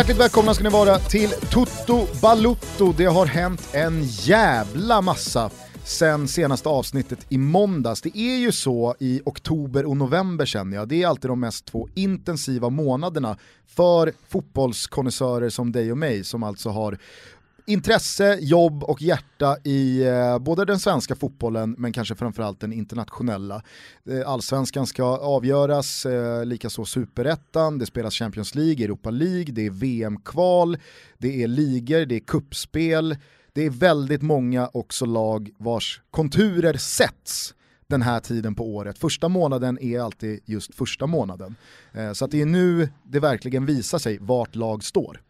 Hjärtligt välkomna ska ni vara till Toto Balutto. Det har hänt en jävla massa sen senaste avsnittet i måndags. Det är ju så i oktober och november känner jag, det är alltid de mest två intensiva månaderna för fotbollskonnässörer som dig och mig som alltså har intresse, jobb och hjärta i eh, både den svenska fotbollen men kanske framförallt den internationella. Eh, allsvenskan ska avgöras, eh, likaså superettan, det spelas Champions League, Europa League, det är VM-kval, det är ligor, det är kuppspel, det är väldigt många också lag vars konturer sätts den här tiden på året. Första månaden är alltid just första månaden. Eh, så att det är nu det verkligen visar sig vart lag står.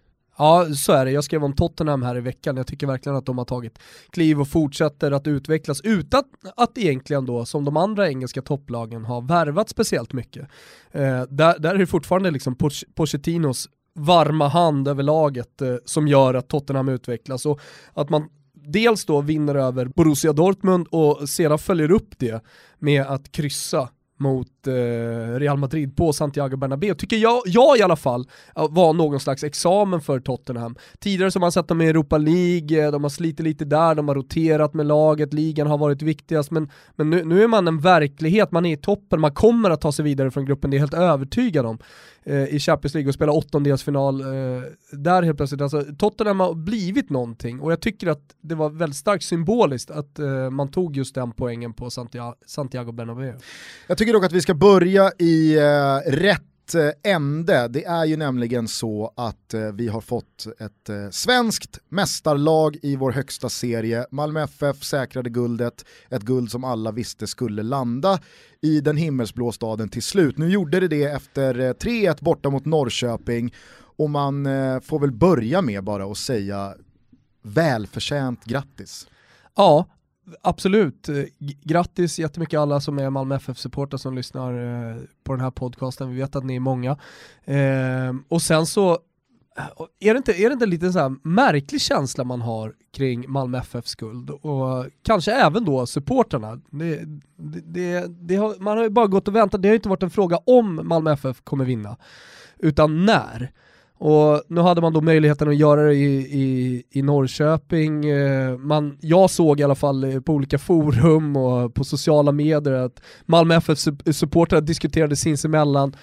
Ja, så är det. Jag skrev om Tottenham här i veckan. Jag tycker verkligen att de har tagit kliv och fortsätter att utvecklas utan att egentligen då, som de andra engelska topplagen, har värvat speciellt mycket. Eh, där, där är det fortfarande liksom Pochettinos varma hand över laget eh, som gör att Tottenham utvecklas och att man dels då vinner över Borussia Dortmund och sedan följer upp det med att kryssa mot Eh, Real Madrid på Santiago Bernabéu, tycker jag, jag i alla fall, var någon slags examen för Tottenham. Tidigare så har man sett dem i Europa League, eh, de har slitit lite där, de har roterat med laget, ligan har varit viktigast, men, men nu, nu är man en verklighet, man är i toppen, man kommer att ta sig vidare från gruppen, det är jag helt övertygad om eh, i Champions League och spela åttondelsfinal eh, där helt plötsligt. Alltså, Tottenham har blivit någonting och jag tycker att det var väldigt starkt symboliskt att eh, man tog just den poängen på Santiago, Santiago Bernabéu. Jag tycker dock att vi ska ska börja i eh, rätt eh, ände. Det är ju nämligen så att eh, vi har fått ett eh, svenskt mästarlag i vår högsta serie. Malmö FF säkrade guldet, ett guld som alla visste skulle landa i den himmelsblå staden till slut. Nu gjorde det det efter eh, 3-1 borta mot Norrköping och man eh, får väl börja med bara att säga välförtjänt grattis. Ja, absolut. Eh, grattis jättemycket alla som är Malmö FF-supportrar som lyssnar eh, på den här podcasten. Vi vet att ni är många. Ehm, och sen så eh, är det inte, är det inte en liten så märklig känsla man har kring Malmö FFs skuld? Och kanske även då supportrarna. Det, det, det, det har, man har ju bara gått och väntat, det har ju inte varit en fråga om Malmö FF kommer vinna, utan när. Och nu hade man då möjligheten att göra det i, i, i Norrköping. Eh, man, jag såg i alla fall eh, på olika forum och på sociala medier att Malmö FF-supportrar diskuterade sinsemellan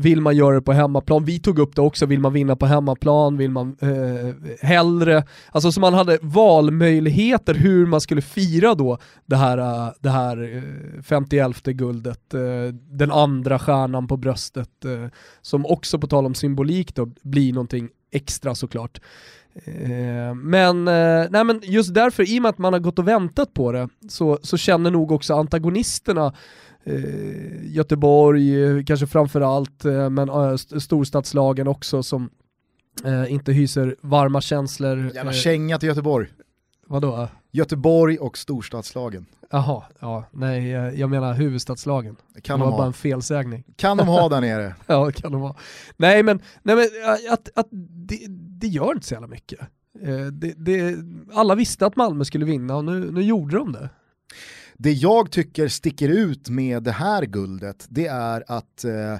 vill man göra det på hemmaplan? Vi tog upp det också, vill man vinna på hemmaplan? Vill man eh, hellre? Alltså så man hade valmöjligheter hur man skulle fira då det här, eh, det här eh, 51 guldet, eh, den andra stjärnan på bröstet, som också på tal om symbolik då blir någonting extra såklart. Men, nej men just därför, i och med att man har gått och väntat på det, så, så känner nog också antagonisterna eh, Göteborg eh, kanske framförallt, eh, men eh, storstadslagen också som eh, inte hyser varma känslor. Jävla eh, känga till Göteborg. Vadå? Göteborg och storstadslagen. Jaha, ja, nej jag menar huvudstadslagen. Kan det var de bara en felsägning. Kan de ha där nere? ja, det kan de ha. Nej men, nej, men att, att det, det gör inte så jävla mycket. Det, det, alla visste att Malmö skulle vinna och nu, nu gjorde de det. Det jag tycker sticker ut med det här guldet, det är att eh,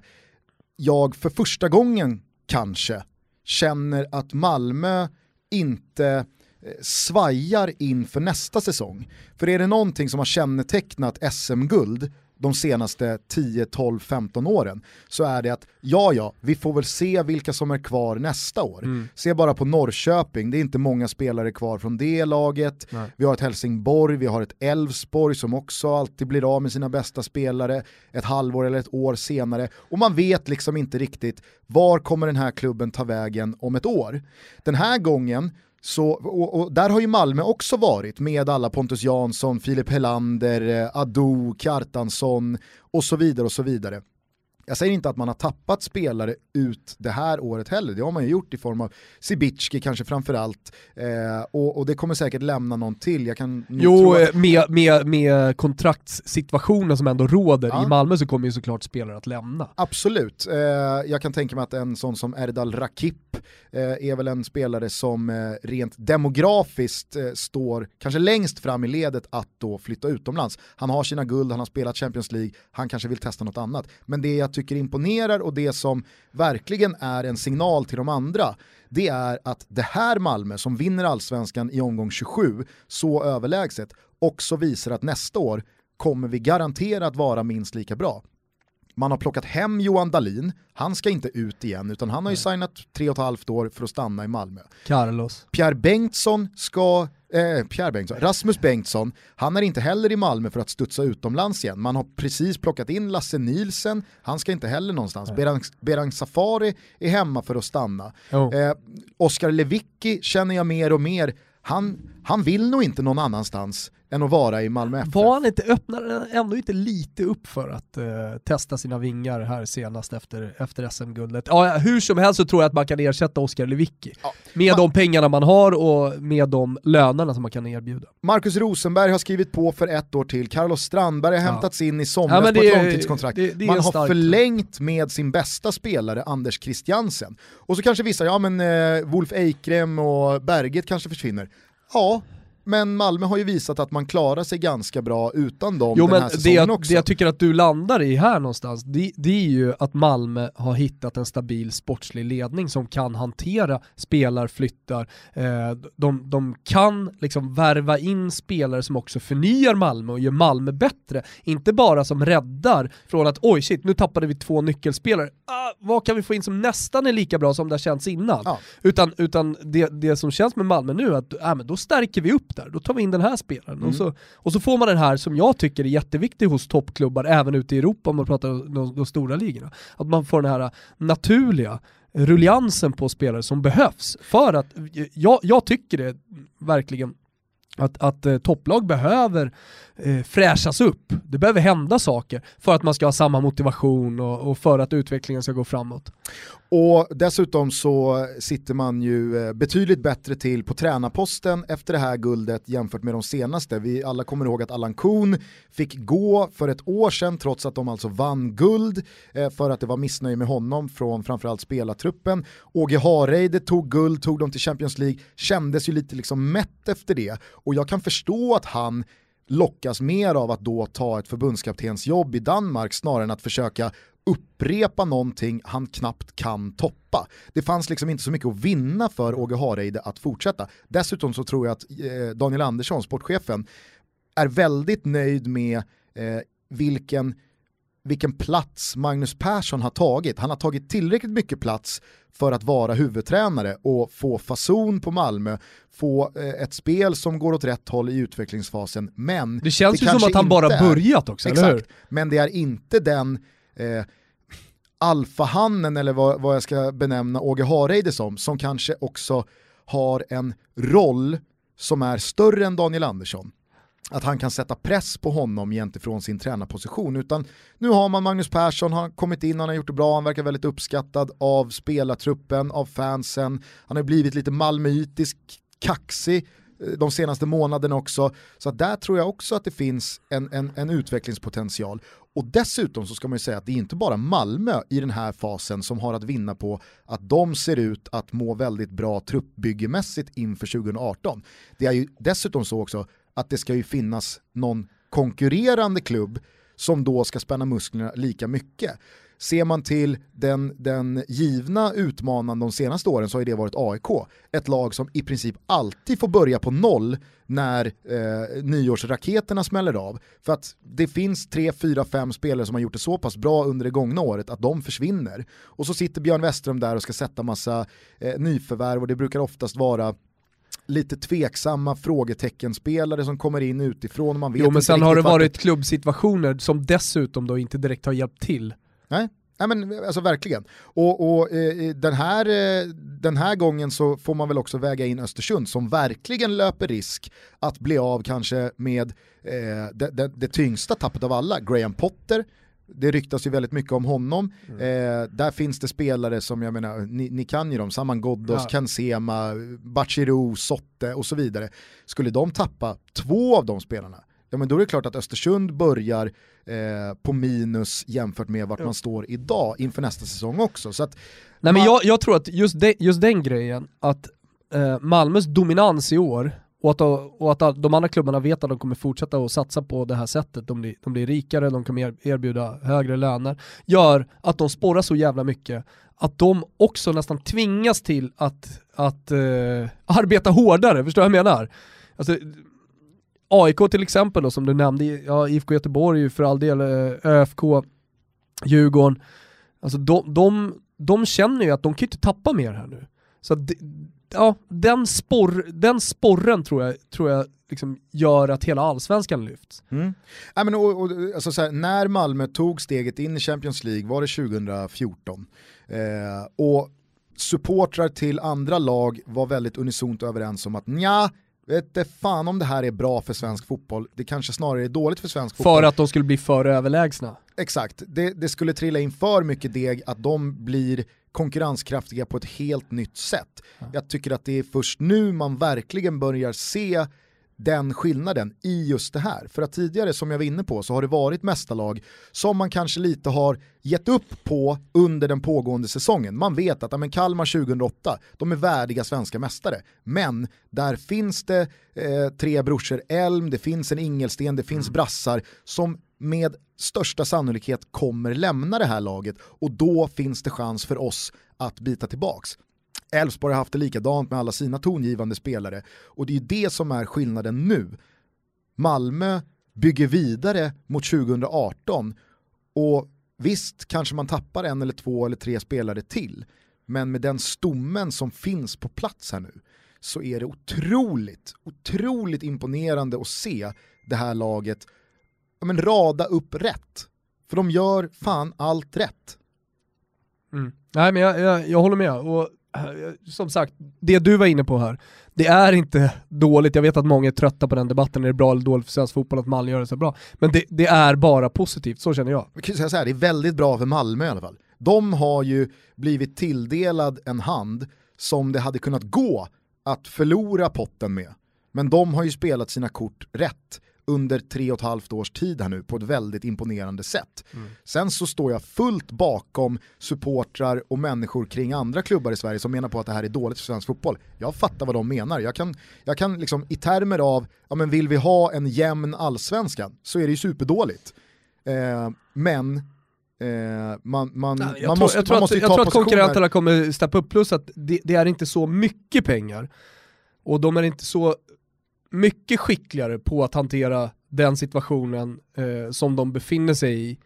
jag för första gången kanske känner att Malmö inte eh, svajar inför nästa säsong. För är det någonting som har kännetecknat SM-guld de senaste 10, 12, 15 åren så är det att ja, ja, vi får väl se vilka som är kvar nästa år. Mm. Se bara på Norrköping, det är inte många spelare kvar från det laget. Nej. Vi har ett Helsingborg, vi har ett Elfsborg som också alltid blir av med sina bästa spelare ett halvår eller ett år senare. Och man vet liksom inte riktigt var kommer den här klubben ta vägen om ett år. Den här gången så, och, och, där har ju Malmö också varit med alla Pontus Jansson, Filip Helander, eh, Ado, Kjartansson och så vidare och så vidare. Jag säger inte att man har tappat spelare ut det här året heller, det har man ju gjort i form av Sibicki kanske framförallt, eh, och, och det kommer säkert lämna någon till. Jag kan jo, att... Eh, med, med, med kontraktssituationen som ändå råder ja. i Malmö så kommer ju såklart spelare att lämna. Absolut, eh, jag kan tänka mig att en sån som Erdal Rakip eh, är väl en spelare som eh, rent demografiskt eh, står kanske längst fram i ledet att då flytta utomlands. Han har sina guld, han har spelat Champions League, han kanske vill testa något annat. Men det jag tycker imponerar och det som verkligen är en signal till de andra, det är att det här Malmö som vinner allsvenskan i omgång 27 så överlägset också visar att nästa år kommer vi garanterat vara minst lika bra. Man har plockat hem Johan Dalin, han ska inte ut igen utan han har ju signat tre och ett halvt år för att stanna i Malmö. Carlos. Pierre Bengtsson ska, eh, Pierre Bengtsson, Rasmus Bengtsson, han är inte heller i Malmö för att studsa utomlands igen. Man har precis plockat in Lasse Nielsen, han ska inte heller någonstans. Berang, Berang Safari är hemma för att stanna. Oh. Eh, Oskar Lewicki känner jag mer och mer, han, han vill nog inte någon annanstans än att vara i Malmö FF. Var han inte, öppnade ändå inte lite upp för att uh, testa sina vingar här senast efter, efter SM-guldet? Ja, hur som helst så tror jag att man kan ersätta Oskar Lewicki. Ja. Med man, de pengarna man har och med de lönerna som man kan erbjuda. Marcus Rosenberg har skrivit på för ett år till, Carlos Strandberg har ja. hämtats in i somras ja, på ett långtidskontrakt. Det, det man har starkt. förlängt med sin bästa spelare Anders Christiansen. Och så kanske vissa, ja men eh, Wolf Eikrem och Berget kanske försvinner. Ja, men Malmö har ju visat att man klarar sig ganska bra utan dem jo, den här men säsongen det jag, också. Det jag tycker att du landar i här någonstans, det, det, är ju att Malmö har hittat en stabil sportslig ledning som kan hantera spelarflyttar. Eh, de, de kan liksom värva in spelare som också förnyar Malmö och gör Malmö bättre. Inte bara som räddar från att oj shit, nu tappade vi två nyckelspelare. Ah, vad kan vi få in som nästan är lika bra som det har känts innan? Ja. Utan, utan det, det som känns med Malmö nu är att äh, men då stärker vi upp där, då tar vi in den här spelaren. Mm. Och, så, och så får man den här som jag tycker är jätteviktig hos toppklubbar, även ute i Europa om man pratar om de, de stora ligorna. Att man får den här naturliga rulliansen på spelare som behövs. För att, jag, jag tycker det verkligen, att, att eh, topplag behöver eh, fräschas upp. Det behöver hända saker för att man ska ha samma motivation och, och, för att utvecklingen ska gå framåt. Och dessutom så sitter man ju eh, betydligt bättre till på tränarposten efter det här guldet jämfört med de senaste. Vi alla kommer ihåg att Allan Kuhn fick gå för ett år sedan trots att de alltså vann guld eh, för att det var missnöje med honom från framförallt spelartruppen. Åge Hareide tog guld, tog dem till Champions League, kändes ju lite liksom mätt efter det och jag kan förstå att han lockas mer av att då ta ett förbundskaptensjobb i Danmark snarare än att försöka upprepa någonting han knappt kan toppa. Det fanns liksom inte så mycket att vinna för Åge Hareide att fortsätta. Dessutom så tror jag att eh, Daniel Andersson, sportchefen, är väldigt nöjd med eh, vilken vilken plats Magnus Persson har tagit. Han har tagit tillräckligt mycket plats för att vara huvudtränare och få fason på Malmö, få eh, ett spel som går åt rätt håll i utvecklingsfasen. Men det känns det ju som att han bara börjat också, eller hur? Men det är inte den eh, alfahannen eller vad, vad jag ska benämna Åge Hareide som, som kanske också har en roll som är större än Daniel Andersson att han kan sätta press på honom gentemot sin tränarposition. Utan nu har man Magnus Persson, han har kommit in, han har gjort det bra, han verkar väldigt uppskattad av spelartruppen, av fansen. Han har blivit lite malmöitisk, kaxig eh, de senaste månaderna också. Så där tror jag också att det finns en, en, en, utvecklingspotential. Och dessutom så ska man ju säga att det är inte bara Malmö i den här fasen som har att vinna på att de ser ut att må väldigt bra truppbyggemässigt inför 2018. Det är ju dessutom så också att det ska ju finnas någon konkurrerande klubb som då ska spänna musklerna lika mycket. Ser man till den, den givna utmanaren de senaste åren så har det varit AIK. Ett lag som i princip alltid får börja på noll när eh, nyårsraketerna smäller av. För att det finns tre, fyra, fem spelare som har gjort det så pass bra under det gångna året att de försvinner. Och så sitter Björn Westström där och ska sätta massa eh, nyförvärv och det brukar oftast vara lite tveksamma frågeteckenspelare som kommer in utifrån. Man vet jo men sen har det varit det... klubbsituationer som dessutom då inte direkt har hjälpt till. Nej, Nej men alltså verkligen. Och, och eh, den, här, eh, den här gången så får man väl också väga in Östersund som verkligen löper risk att bli av kanske med eh, det, det, det, tyngsta tappet av alla, Graham Potter, det ryktas ju väldigt mycket om honom. Mm. Eh, där finns det spelare som, jag menar, ni, ni kan ju dem, Saman Ghoddos, ja. Kansema, Bachirou, Sotte och så vidare. Skulle de tappa två av de spelarna, ja men då är det klart att Östersund börjar eh, på minus jämfört med vart ja. man står idag inför nästa säsong också. Så att Nej, man... men jag, jag tror att just, de, just den grejen, att eh, Malmös dominans i år och att, och att de andra klubbarna vet att de kommer fortsätta att satsa på det här sättet, de blir, de blir rikare, de kommer erbjuda högre löner, gör att de spårar så jävla mycket att de också nästan tvingas till att, att uh, arbeta hårdare, förstår du vad jag menar? Alltså, AIK till exempel då, som du nämnde, ja, IFK Göteborg för all del, eh, ÖFK, Djurgården, alltså de, de, de känner ju att de kan inte tappa mer här nu. Så att, ja, den, sporr, den sporren tror jag, tror jag liksom gör att hela allsvenskan lyfts. Mm. Ja, men, och, och, alltså, så här, när Malmö tog steget in i Champions League var det 2014. Eh, och supportrar till andra lag var väldigt unisont överens om att nja, vet fan om det här är bra för svensk fotboll, det kanske snarare är dåligt för svensk fotboll. För att de skulle bli för överlägsna? Exakt, det, det skulle trilla in för mycket deg att de blir konkurrenskraftiga på ett helt nytt sätt. Jag tycker att det är först nu man verkligen börjar se den skillnaden i just det här. För att tidigare, som jag var inne på, så har det varit mästarlag som man kanske lite har gett upp på under den pågående säsongen. Man vet att men Kalmar 2008, de är värdiga svenska mästare. Men där finns det eh, tre brorsor Elm, det finns en Ingelsten, det finns mm. brassar som med största sannolikhet kommer lämna det här laget och då finns det chans för oss att bita tillbaks. Elfsborg har haft det likadant med alla sina tongivande spelare och det är det som är skillnaden nu. Malmö bygger vidare mot 2018 och visst kanske man tappar en eller två eller tre spelare till men med den stommen som finns på plats här nu så är det otroligt, otroligt imponerande att se det här laget ja, men rada upp rätt. För de gör fan allt rätt. Mm. Nej men jag, jag, jag håller med. Och som sagt, det du var inne på här, det är inte dåligt, jag vet att många är trötta på den debatten, är det bra eller dåligt för svensk fotboll att Malmö gör det så bra? Men det, det är bara positivt, så känner jag. Jag kan säga så här, det är väldigt bra för Malmö i alla fall. De har ju blivit tilldelad en hand som det hade kunnat gå att förlora potten med. Men de har ju spelat sina kort rätt under tre och ett halvt års tid här nu på ett väldigt imponerande sätt. Mm. Sen så står jag fullt bakom supportrar och människor kring andra klubbar i Sverige som menar på att det här är dåligt för svensk fotboll. Jag fattar vad de menar. Jag kan, jag kan liksom i termer av, ja men vill vi ha en jämn allsvenskan så är det ju superdåligt. Eh, men eh, man, man, Nej, man, måste, jag tror man måste att, Jag tror att konkurrenterna kommer steppa upp, plus att det, det är inte så mycket pengar. Och de är inte så mycket skickligare på att hantera den situationen eh, som de befinner sig i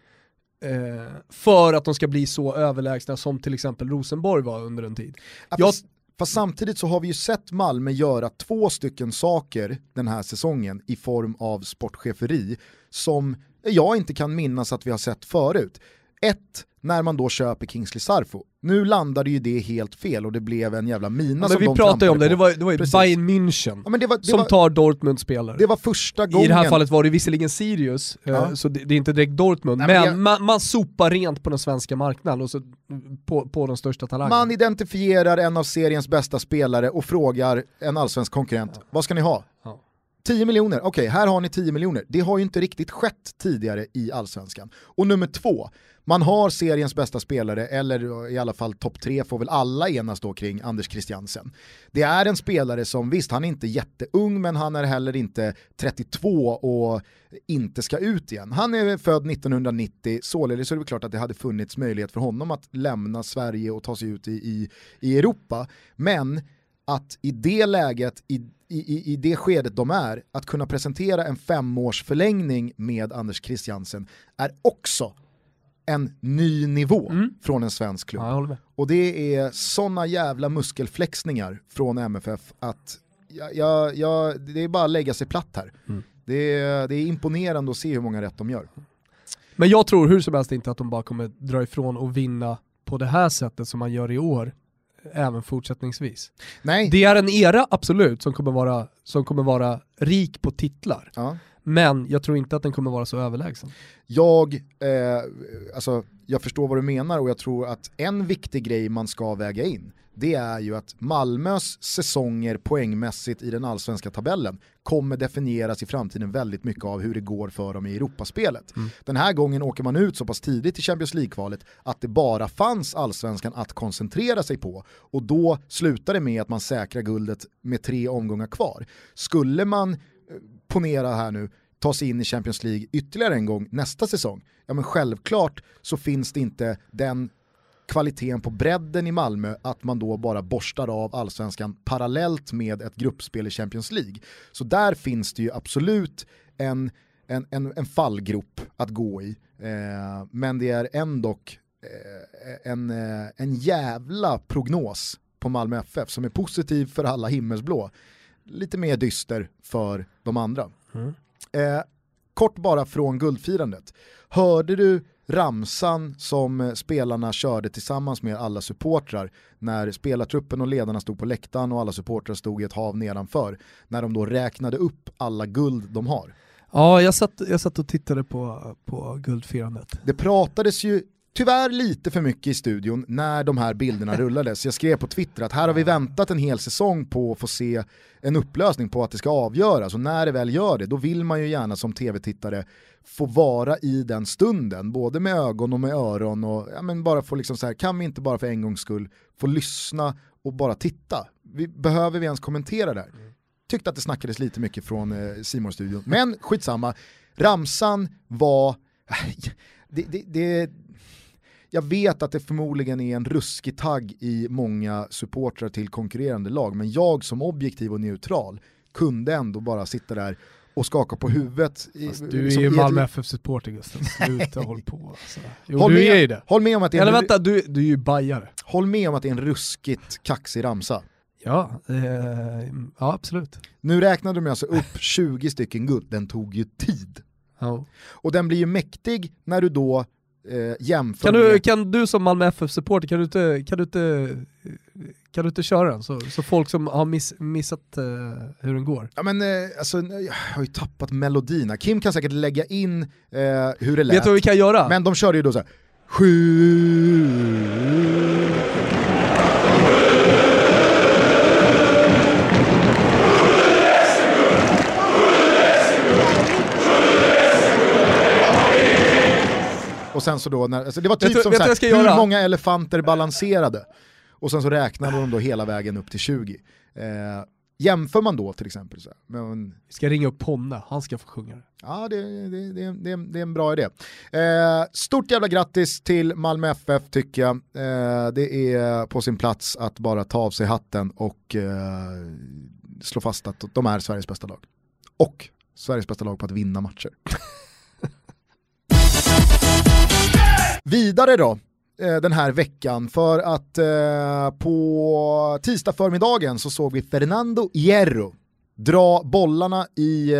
eh, för att de ska bli så överlägsna som till exempel Rosenborg var under en tid. Ja, Jag, fast, fast, samtidigt så har vi ju sett Malmö göra två stycken saker den här säsongen i form av sportcheferi som jag inte kan minnas att vi har sett förut. Ett, när man då köper Kingsley Sarfo. Nu landade ju det helt fel och det blev en jävla mina ja, som vi de pratade ju om det, det var, det var ju Bayern München ja, det var, det som var, tar Dortmunds spelare. Det var första gången... I det här fallet var det visserligen Sirius, eh, ja. så det, det, är inte direkt Dortmund, Nej, men, men jag... man, man sopar rent på den svenska marknaden och så, på, på de största talangerna. Man identifierar en av seriens bästa spelare och frågar en allsvensk konkurrent, vad ska ni ha? 10 miljoner, okej okay, här har ni 10 miljoner. Det har ju inte riktigt skett tidigare i allsvenskan. Och nummer två, man har seriens bästa spelare, eller i alla fall topp tre får väl alla enas då kring Anders Christiansen. Det är en spelare som, visst han är inte jätteung men han är heller inte 32 och inte ska ut igen. Han är född 1990, således är det klart att det hade funnits möjlighet för honom att lämna Sverige och ta sig ut i, i, i Europa. Men att i det läget, i, i, i det skedet de är, att kunna presentera en femårs förlängning med Anders Christiansen är också en ny nivå mm. från en svensk klubb. Ja, och det är sådana jävla muskelflexningar från MFF att jag, jag, det är bara att lägga sig platt här. Mm. Det, är, det är imponerande att se hur många rätt de gör. Men jag tror hur som helst inte att de bara kommer dra ifrån och vinna på det här sättet som man gör i år även fortsättningsvis. Nej. Det är en era, absolut, som kommer vara, som kommer vara rik på titlar. Ja. Men jag tror inte att den kommer vara så överlägsen. Jag, eh, alltså, jag förstår vad du menar och jag tror att en viktig grej man ska väga in det är ju att Malmös säsonger poängmässigt i den allsvenska tabellen kommer definieras i framtiden väldigt mycket av hur det går för dem i Europaspelet. Mm. Den här gången åker man ut så pass tidigt i Champions League-kvalet att det bara fanns allsvenskan att koncentrera sig på och då slutar det med att man säkrar guldet med tre omgångar kvar. Skulle man, ponera här nu, ta sig in i Champions League ytterligare en gång nästa säsong, ja men självklart så finns det inte den kvaliteten på bredden i Malmö att man då bara borstar av allsvenskan parallellt med ett gruppspel i Champions League. Så där finns det ju absolut en, en, en, en fallgrop att gå i. Eh, men det är ändå eh, en, eh, en jävla prognos på Malmö FF som är positiv för alla himmelsblå. Lite mer dyster för de andra. Mm. Eh, kort bara från guldfirandet. Hörde du ramsan som eh, spelarna körde tillsammans med alla supportrar när spelartruppen och ledarna stod på läktaren och alla supportrar stod i ett hav nedanför. När de då räknade upp alla guld de har. Ja, jag satt, jag satt och tittade på, på guldfirandet. Det pratades ju tyvärr lite för mycket i studion när de här bilderna rullades. Jag skrev på Twitter att här har vi väntat en hel säsong på att få se en upplösning på att det ska avgöras och när det väl gör det då vill man ju gärna som tv-tittare få vara i den stunden, både med ögon och med öron och ja, men bara få liksom så här, kan vi inte bara för en gångs skull få lyssna och bara titta? Vi, behöver vi ens kommentera det här? Tyckte att det snackades lite mycket från eh, simon studion men skitsamma. Ramsan var, det, det, det, jag vet att det förmodligen är en ruskig tagg i många supportrar till konkurrerande lag, men jag som objektiv och neutral kunde ändå bara sitta där och skaka på huvudet. Fast du är ju Malmö FF-supporter Gustav, sluta håll på. Alltså. Jo, håll, du med, är det. håll med om att det är Eller en, vänta, du, du är ju bajare. Håll med om att det är en ruskigt kaxig ramsa. Ja, eh, ja absolut. Nu räknade de alltså upp 20 stycken guld, den tog ju tid. Ja. Och den blir ju mäktig när du då eh, jämför kan du, med... kan du som Malmö FF-supporter, kan du inte, kan du inte, kan du inte köra den? Så, så folk som har miss, missat uh, hur den går. Ja, men, eh, alltså, jag har ju tappat melodierna. Kim kan säkert lägga in eh, hur det lät. Vet du vad vi kan göra? Men de körde ju då så här. Sju Och sen så då, när, alltså det var typ som såhär, hur göra? många elefanter balanserade. Och sen så räknade de då hela vägen upp till 20. Eh, jämför man då till exempel så men, Vi ska ringa upp Ponne, han ska få sjunga det. Ja, det, det, det, det, det är en bra idé. Eh, stort jävla grattis till Malmö FF tycker jag. Eh, det är på sin plats att bara ta av sig hatten och eh, slå fast att de är Sveriges bästa lag. Och Sveriges bästa lag på att vinna matcher. Vidare då, eh, den här veckan för att eh, på tisdag förmiddagen så såg vi Fernando Hierro dra bollarna i, eh,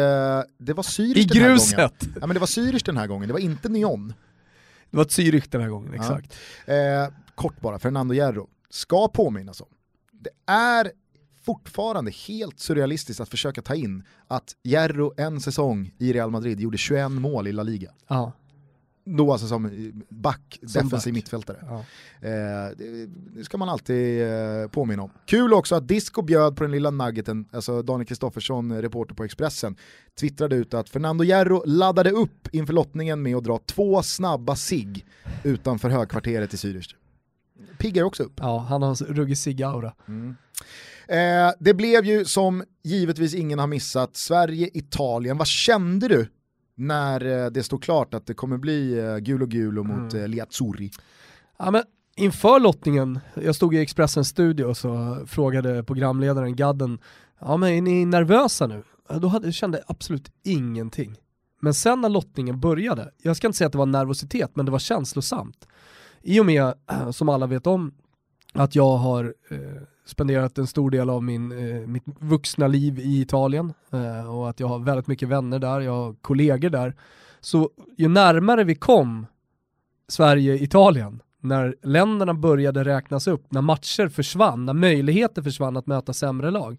det var Zürich I den gruset. här gången. Ja men det var Zürich den här gången, det var inte Nyon. Det var Zürich den här gången, exakt. Ja. Eh, kort bara, Fernando Hierro ska påminnas om. Det är fortfarande helt surrealistiskt att försöka ta in att Hierro en säsong i Real Madrid gjorde 21 mål i La Liga. Ja då alltså som back, som defensiv back. mittfältare. Ja. Eh, det, det, ska man alltid eh, påminna om. Kul också att Disco bjöd på den lilla nuggeten, alltså Daniel Kristoffersson, reporter på Expressen, twittrade ut att Fernando Hierro laddade upp inför lottningen med att dra två snabba sig utanför högkvarteret i Zürich. Piggar också upp. Ja, han har ruggig sig-aura. Mm. Eh, det blev ju som givetvis ingen har missat, Sverige-Italien. Vad kände du när eh, det stod klart att det kommer bli eh, gul och gul och mot mm. Eh, Liazzurri? Ja, men inför lottningen, jag stod i Expressens studio och så frågade programledaren Gadden, ja men är ni nervösa nu? Då hade, kände jag absolut ingenting. Men sen när lottningen började, jag ska inte säga att det var nervositet, men det var känslosamt. I och med, som alla vet om, att jag har eh, spenderat en stor del av min, eh, mitt vuxna liv i Italien eh, och att jag har väldigt mycket vänner där, jag har kollegor där. Så ju närmare vi kom Sverige-Italien, när länderna började räknas upp, när matcher försvann, när möjligheter försvann att möta sämre lag,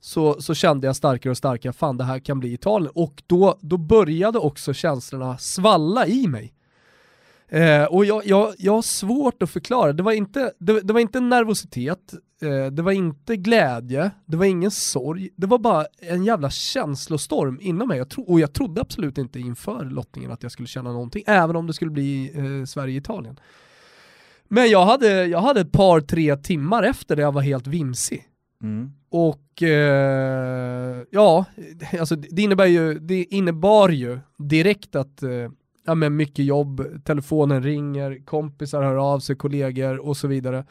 så, så kände jag starkare och starkare, fan det här kan bli Italien. Och då, då började också känslorna svalla i mig. Eh, och jag, jag, jag har svårt att förklara, det var inte, det, det var inte nervositet, eh, det var inte glädje, det var ingen sorg, det var bara en jävla känslostorm inom mig. Jag tro, och jag trodde absolut inte inför lottningen att jag skulle känna någonting, även om det skulle bli eh, Sverige-Italien. Men jag hade, jag hade ett par, tre timmar efter det jag var helt vimsig. Mm. Och eh, ja, alltså det, innebär ju, det innebar ju direkt att eh, ja, men mycket jobb, telefonen ringer, kompisar hör av sig, kollegor och så vidare.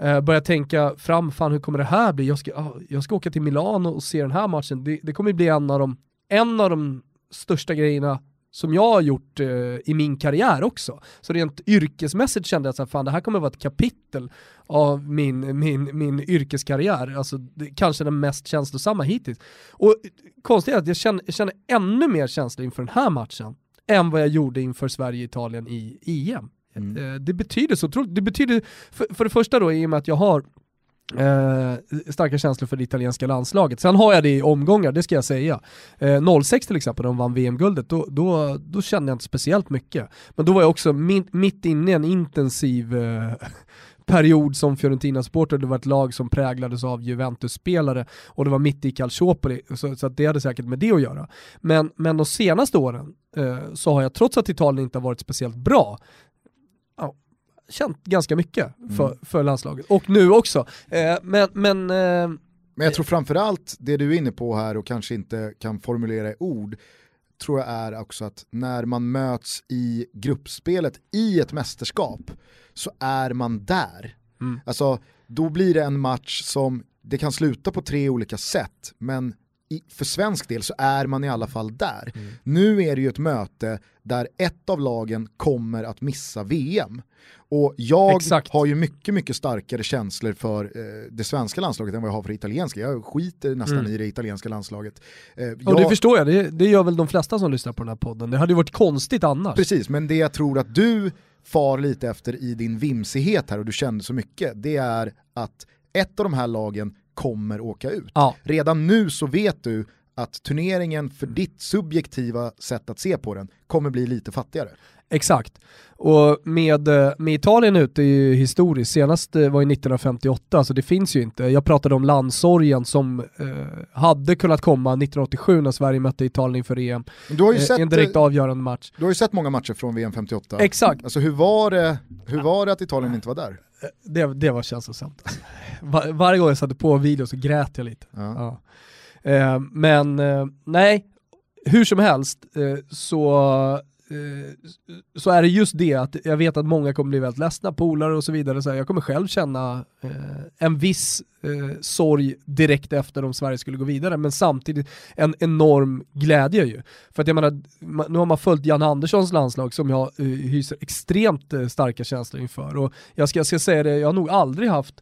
Eh, börja tänka fram, fan hur kommer det här bli? Jag ska, ah, jag ska åka till Milano och se den här matchen. Det, det kommer bli en av de, en av de största grejerna som jag har gjort eh, i min karriär också. Så rent yrkesmässigt kände jag att fan, det här kommer vara ett kapitel av min, min, min yrkeskarriär, alltså det, kanske den mest känslosamma hittills. Och konstigt är att jag känner, jag känner ännu mer känsla inför den här matchen än vad jag gjorde inför Sverige-Italien i EM. Mm. Eh, det betyder så otroligt, det betyder för, för det första då i och med att jag har Eh, starka känslor för det italienska landslaget. Sen har jag det i omgångar, det ska jag säga. Eh, 06 till exempel, när de vann VM-guldet, då, då, då, kände jag inte speciellt mycket. Men då var jag också mitt, mitt inne i en intensiv eh, period som Fiorentina-supporter, det var ett lag som präglades av Juventus-spelare och det var mitt i Calciopoli, så, så det hade säkert med det att göra. Men, men de senaste åren eh, så har jag, trots att Italien inte har varit speciellt bra, känt ganska mycket för, mm. för landslaget. Och nu också. Eh, men, men, eh, men jag tror framförallt det du är inne på här och kanske inte kan formulera i ord, tror jag är också att när man möts i gruppspelet i ett mästerskap så är man där. Mm. Alltså, då blir det en match som, det kan sluta på tre olika sätt, men i, för svensk del så är man i alla fall där. Mm. Nu är det ju ett möte där ett av lagen kommer att missa VM. Och jag Exakt. har ju mycket, mycket starkare känslor för eh, det svenska landslaget än vad jag har för det italienska. Jag skiter nästan mm. i det italienska landslaget. Eh, jag... Och det förstår jag, det, det gör väl de flesta som lyssnar på den här podden. Det hade ju varit konstigt annars. Precis, men det jag tror att du far lite efter i din vimsighet här och du kände så mycket, det är att ett av de här lagen kommer åka ut. Ja. Redan nu så vet du att turneringen för ditt subjektiva sätt att se på den kommer bli lite fattigare. Exakt. Och med, eh, med Italien ute är ju historiskt, senast eh, var ju 1958, så det finns ju inte. Jag pratade om landsorgen som eh, hade kunnat komma 1987 när Sverige mötte Italien inför EM. Du har ju eh, sett, en direkt avgörande match. Du har ju sett många matcher från VM 58. Exakt. Alltså hur var det, hur var det att Italien inte var där? Det, det var känslosamt. Var, varje gång jag satte på video så grät jag lite. Ja. Ja. Eh, men eh, nej, hur som helst Eh, så Eh, så är det just det att jag vet att många kommer bli väldigt ledsna, polare och så vidare, så jag kommer själv känna eh, en viss eh, sorg direkt efter om Sverige skulle gå vidare, men samtidigt en enorm glädje ju. För att jag menar, nu har man följt Jan Anderssons landslag som jag eh, hyser extremt eh, starka känslor inför, och jag ska, jag ska säga det, jag har nog aldrig haft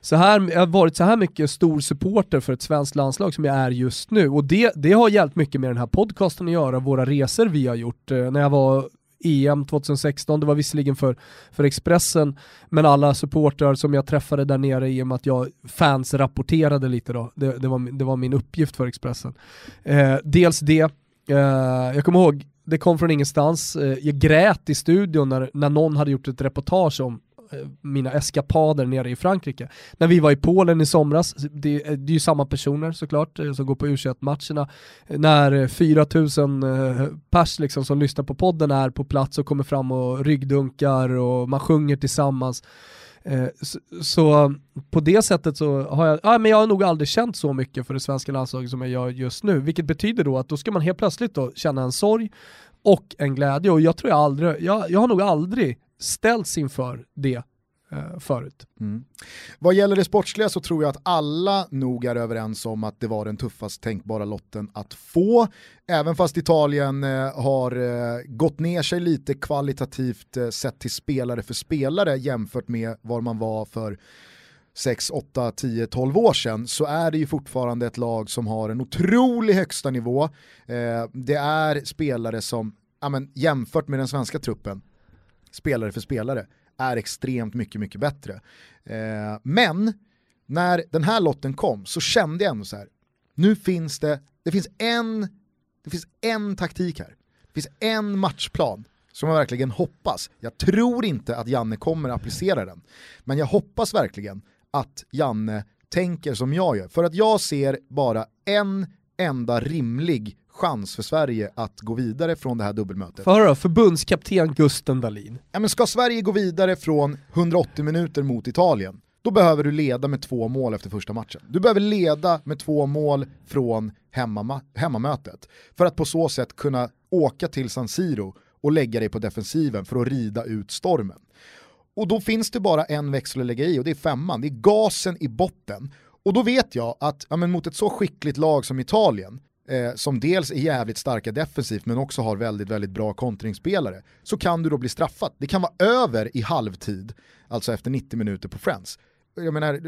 så här, jag har varit så här mycket stor supporter för ett svenskt landslag som jag är just nu. Och det, det har hjälpt mycket med den här podcasten att göra, våra resor vi har gjort. Eh, när jag var EM 2016, det var visserligen för, för Expressen, men alla supportrar som jag träffade där nere i och med att jag fans rapporterade lite då, det, det, var, det var min uppgift för Expressen. Eh, dels det, eh, jag kommer ihåg, det kom från ingenstans, eh, jag grät i studion när, när någon hade gjort ett reportage om Eh, mina eskapader nere i Frankrike. När vi var i Polen i somras, det, eh, det är ju samma personer såklart eh, som går på u matcherna När 4000 pers liksom som lyssnar på podden är på plats och kommer fram och ryggdunkar och man sjunger tillsammans. Så, så, på det sättet så har jag, ja, men jag har nog aldrig känt så mycket för det svenska landslaget som jag gör just nu, vilket betyder då att då ska man helt plötsligt då känna en sorg och en glädje och jag tror jag aldrig, jag, jag har nog aldrig ställts inför det eh, förut. Mm. Vad gäller det sportsliga så tror jag att alla nog är överens om att det var den tuffast tänkbara lotten att få. Även fast Italien eh, har eh, gått ner sig lite kvalitativt eh, sett till spelare för spelare jämfört med var man var för 6, 8, 10, 12 år sedan så är det ju fortfarande ett lag som har en otrolig högsta nivå. Eh, det är spelare som, ja, men, jämfört med den svenska truppen, spelare för spelare, är extremt mycket, mycket bättre. Eh, men när den här lotten kom så kände jag ändå så här, Nu finns det, det finns en, det finns en taktik här. Det finns en matchplan som jag verkligen hoppas, jag tror inte att Janne kommer applicera den, men jag hoppas verkligen att Janne tänker som jag gör. För att jag ser bara en enda rimlig chans för Sverige att gå vidare från det här dubbelmötet. För då, förbundskapten Gusten Dahlin. Ja, men ska Sverige gå vidare från 180 minuter mot Italien, då behöver du leda med två mål efter första matchen. Du behöver leda med två mål från hemmama hemmamötet för att på så sätt kunna åka till San Siro och lägga dig på defensiven för att rida ut stormen. Och då finns det bara en växel att lägga i och det är femman, det är gasen i botten. Och då vet jag att ja, men mot ett så skickligt lag som Italien, eh, som dels är jävligt starka defensivt men också har väldigt, väldigt bra kontringsspelare, så kan du då bli straffad. Det kan vara över i halvtid, alltså efter 90 minuter på Friends. Jag menar,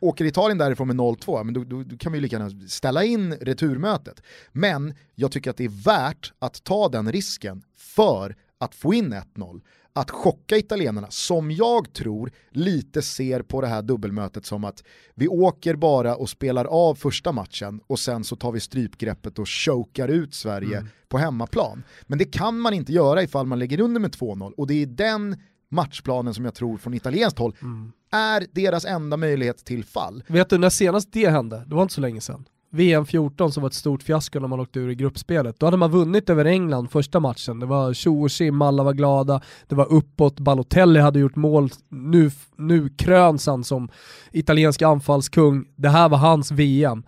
åker Italien därifrån med 0-2, men då, då, då, kan vi lika gärna ställa in returmötet. Men jag tycker att det är värt att ta den risken för att få in 1-0 att chocka italienarna, som jag tror lite ser på det här dubbelmötet som att vi åker bara och spelar av första matchen och sen så tar vi strypgreppet och chokar ut Sverige mm. på hemmaplan. Men det kan man inte göra ifall man lägger under med 2-0 och det är den matchplanen som jag tror från italienskt håll mm. är deras enda möjlighet till fall. Vet du när senast det hände? Det var inte så länge sedan. VM 14 som var ett stort fiasko när man åkte ur i gruppspelet. Då hade man vunnit över England första matchen. Det var tjo och sim, alla var glada, det var uppåt, Balotelli hade gjort mål, nu, nu kröns han som italiensk anfallskung. Det här var hans VM.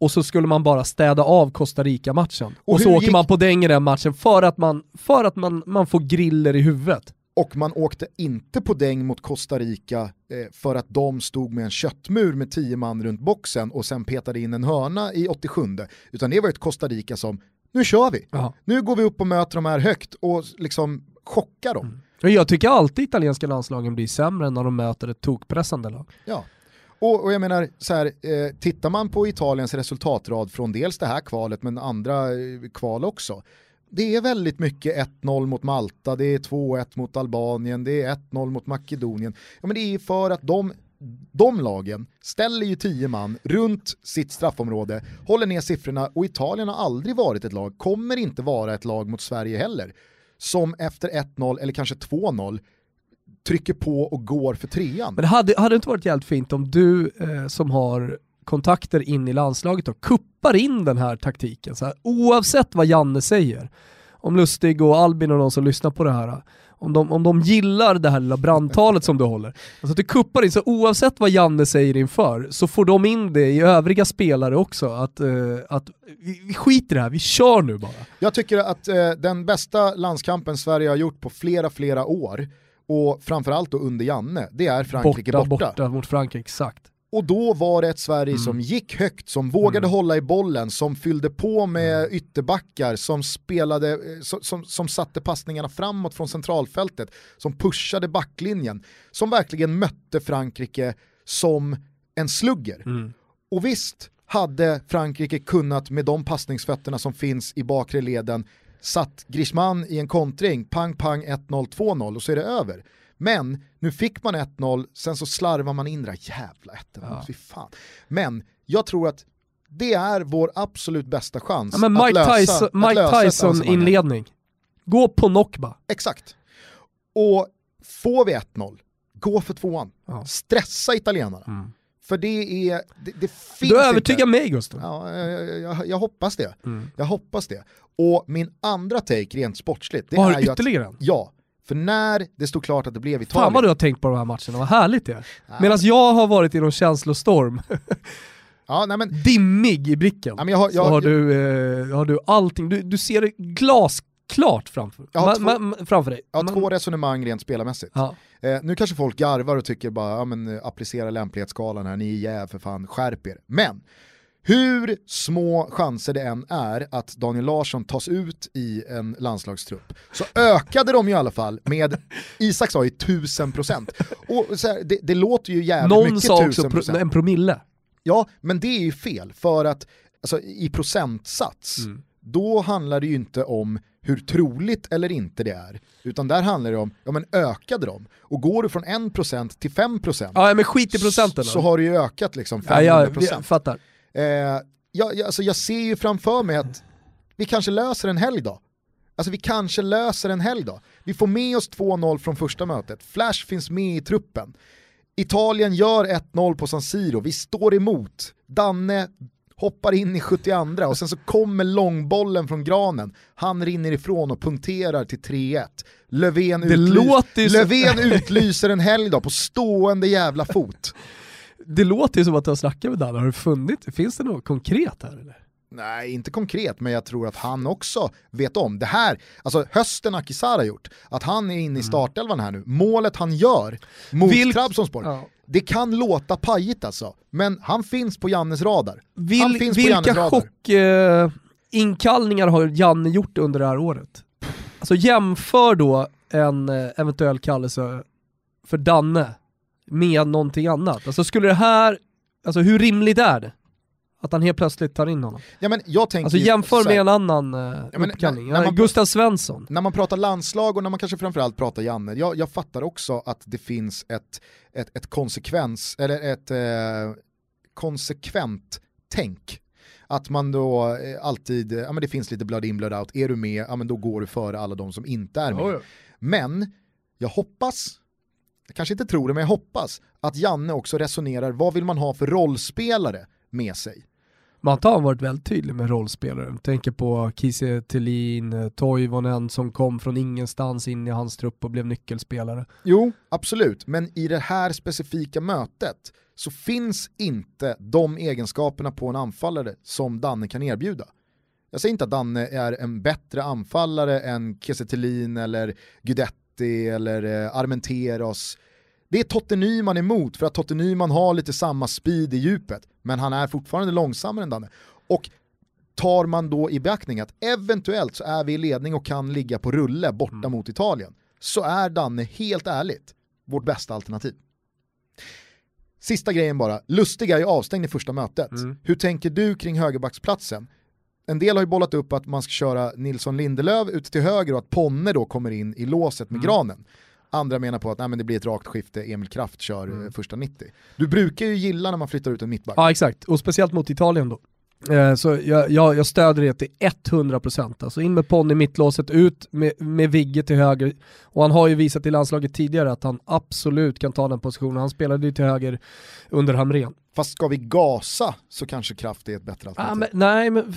Och så skulle man bara städa av Costa Rica-matchen. Och, och så åker gick... man på däng i den matchen för att, man, för att man, man får griller i huvudet och man åkte inte på däng mot Costa Rica eh, för att de stod med en köttmur med tio man runt boxen och sen petade in en hörna i 87 utan det var ett Costa Rica som, nu kör vi, Aha. nu går vi upp och möter de här högt och liksom chockar dem. Mm. Jag tycker alltid italienska landslagen blir sämre när de möter ett tokpressande lag. Ja. Och, och, jag menar, så här, eh, tittar man på Italiens resultatrad från dels det här kvalet men andra eh, kval också, det är väldigt mycket 1-0 mot Malta, det är 2-1 mot Albanien, det är 1-0 mot Makedonien. Ja, men det är för att de, de lagen ställer ju tio man runt sitt straffområde, håller ner siffrorna och Italien har aldrig varit ett lag, kommer inte vara ett lag mot Sverige heller, som efter 1-0 eller kanske 2-0 trycker på och går för trean. Men det hade, hade inte varit jävligt fint om du eh, som har kontakter in i landslaget och kuppar in den här taktiken. Så här, oavsett vad Janne säger, om Lustig och Albin och de som lyssnar på det här, om de, om de gillar det här lilla brandtalet som du håller, alltså att du kuppar in, så oavsett vad Janne säger inför, så får de in det i övriga spelare också, att, uh, att vi, vi skiter i det här, vi kör nu bara. Jag tycker att uh, den bästa landskampen Sverige har gjort på flera, flera år, och framförallt då under Janne, det är Frankrike borta. Borta, borta mot Frankrike, exakt. Och då var det ett Sverige mm. som gick högt, som vågade mm. hålla i bollen, som fyllde på med mm. ytterbackar, som spelade, eh, som, som, som, satte passningarna framåt från centralfältet, som pushade backlinjen, som verkligen mötte Frankrike som en slugger. Mm. Och visst hade Frankrike kunnat med de passningsfötterna som finns i bakre leden satt Griezmann i en kontring, pang pang 1-0, 2-0 och så är det över. Men nu fick man 1-0, sen så slarvar man in det där jävla 1-0, ja. fan. Men jag tror att det är vår absolut bästa chans ja, Mike att lösa, Tyson, Mike Tyson inledning. Gå på knockba. Exakt. Och får vi 1-0, gå för tvåan. Ja. Stressa italienarna. Mm. För det är, det, det finns Du övertygar mig Gustav. Ja, jag, jag, jag, hoppas det. Mm. Jag hoppas det. Och min andra take rent sportsligt, det Har ju ytterligare att, ja, för när det stod klart att det blev Italien... Fan vad du har tänkt på de här matcherna, vad härligt det är. Ja. Medan jag har varit i någon känslostorm. Ja, nej men, Dimmig i blicken. Ja, jag har, jag, så har, du, eh, har du allting, du, du ser det glasklart framför, jag har ma, ma, framför dig. Jag har man, två resonemang rent spelarmässigt. Ja. Eh, nu kanske folk garvar och tycker bara, ja men eh, applicera lämplighetsskalan här, ni är jäv för fan, skärp er. Men hur små chanser det än är att Daniel Larsson tas ut i en landslagstrupp så ökade de i alla fall med, Isak sa ju tusen procent. Och det, det, låter ju jävligt Någon mycket sa också pro, en promille. Ja, men det är ju fel för att alltså, i procentsats mm. då handlar det ju inte om hur troligt eller inte det är, utan där handlar det om, ja men ökade de? Och går du från 1% till 5% ja, men skit i procenten så, så har du ju ökat liksom 500%. Ja, jag, jag fattar. Eh, jag, jag, alltså jag ser ju framför mig att vi kanske löser en helg då. Alltså vi kanske löser en helg då. Vi får med oss 2-0 från första mötet, Flash finns med i truppen. Italien gör 1-0 på San Siro, vi står emot. Danne hoppar in i 72 och sen så kommer långbollen från granen. Han rinner ifrån och punkterar till 3-1. Löfven, utlys Löfven utlyser en helg då på stående jävla fot. Det låter ju som att du har snackat med Danne, har det funnit, finns det något konkret här eller? Nej, inte konkret, men jag tror att han också vet om det här. Alltså hösten Akisara gjort, att han är inne i mm. startelvan här nu. Målet han gör mot Vil Trabzonspor, ja. det kan låta pajigt alltså, men han finns på Jannes radar. Vil han finns vilka chockinkallningar eh, har Janne gjort under det här året? Alltså jämför då en eh, eventuell kallelse för Danne med någonting annat. Alltså skulle det här, alltså hur rimligt är det? Att han helt plötsligt tar in honom. Ja, men jag tänker alltså jämför med en annan uh, ja, men, uppkallning, när, när man, Gustav Svensson. När man pratar landslag och när man kanske framförallt pratar Janne, jag, jag fattar också att det finns ett, ett, ett konsekvens, eller ett eh, konsekvent tänk. Att man då eh, alltid, ja men det finns lite blood in blood out, är du med, ja men då går du före alla de som inte är med. Oh, ja. Men jag hoppas, jag kanske inte tror det, men jag hoppas att Janne också resonerar, vad vill man ha för rollspelare med sig? Manta har varit väldigt tydlig med rollspelare. Tänker på Kiese Thelin, Toivonen som kom från ingenstans in i hans trupp och blev nyckelspelare. Jo, absolut, men i det här specifika mötet så finns inte de egenskaperna på en anfallare som Danne kan erbjuda. Jag säger inte att Danne är en bättre anfallare än Kiese eller Gudetti eller eh, Armenteros det är Totte Nyman emot för att Totte Nyman har lite samma speed i djupet, men han är fortfarande långsammare än Danne. Och tar man då i beaktning att eventuellt så är vi i ledning och kan ligga på rulle borta mm. mot Italien, så är Danne helt ärligt vårt bästa alternativ. Sista grejen bara, Lustig är ju avstängd i första mötet. Mm. Hur tänker du kring högerbacksplatsen? En del har ju bollat upp att man ska köra Nilsson Lindelöf ute till höger och att Ponne då kommer in i låset med mm. Granen. Andra menar på att nej, men det blir ett rakt skifte, Emil Kraft kör mm. Eh, första 90. Du brukar ju gilla när man flyttar ut en mittback. Ja exakt, och speciellt mot Italien då. Eh, så jag, jag, jag stöder det till 100%. Alltså in med Ponny mittlåset, ut med, med Vigge till höger. Och han har ju visat i landslaget tidigare att han absolut kan ta den positionen. Han spelade ju till höger under Hamrén. Fast ska vi gasa så kanske Kraft är ett bättre alternativ. Ah, men, nej, men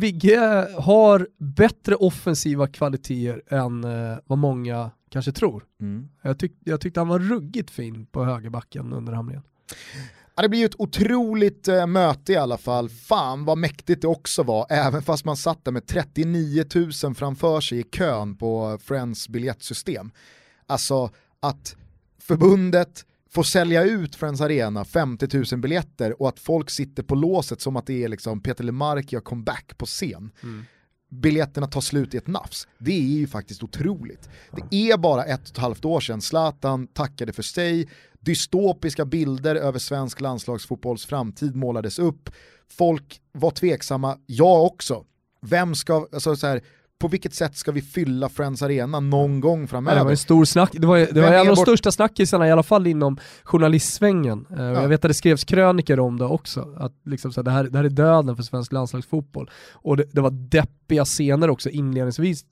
Vigge har bättre offensiva kvaliteter än eh, vad många kanske tror. Mm. Jag, tyck, jag tyckte han var ruggigt fin på högerbacken under Hamrén. Ja, det blir ju ett otroligt eh, möte i alla fall. Fan vad mäktigt det också var, även fast man satt där med 39 000 framför sig i kön på Friends biljettsystem. Alltså att förbundet får sälja ut Friends Arena 50 000 biljetter och att folk sitter på låset som att det är liksom Peter Lemark gör comeback på scen. Mm biljetterna tar slut i ett nafs. Det är ju faktiskt otroligt. Det är bara ett och ett halvt år sedan Zlatan tackade för sig, dystopiska bilder över svensk landslagsfotbolls framtid målades upp, folk var tveksamma, jag också. Vem ska, alltså så här, på vilket sätt ska vi fylla Friends Arena någon gång framöver? det var en stor snack, det var, det var en av de största snackisarna i alla fall inom journalistsvängen. Uh, ja. Jag vet att det skrevs kröniker om det också, att liksom så här, det, här, det här är döden för svensk landslagsfotboll. Och det, det var deppiga scener också inledningsvis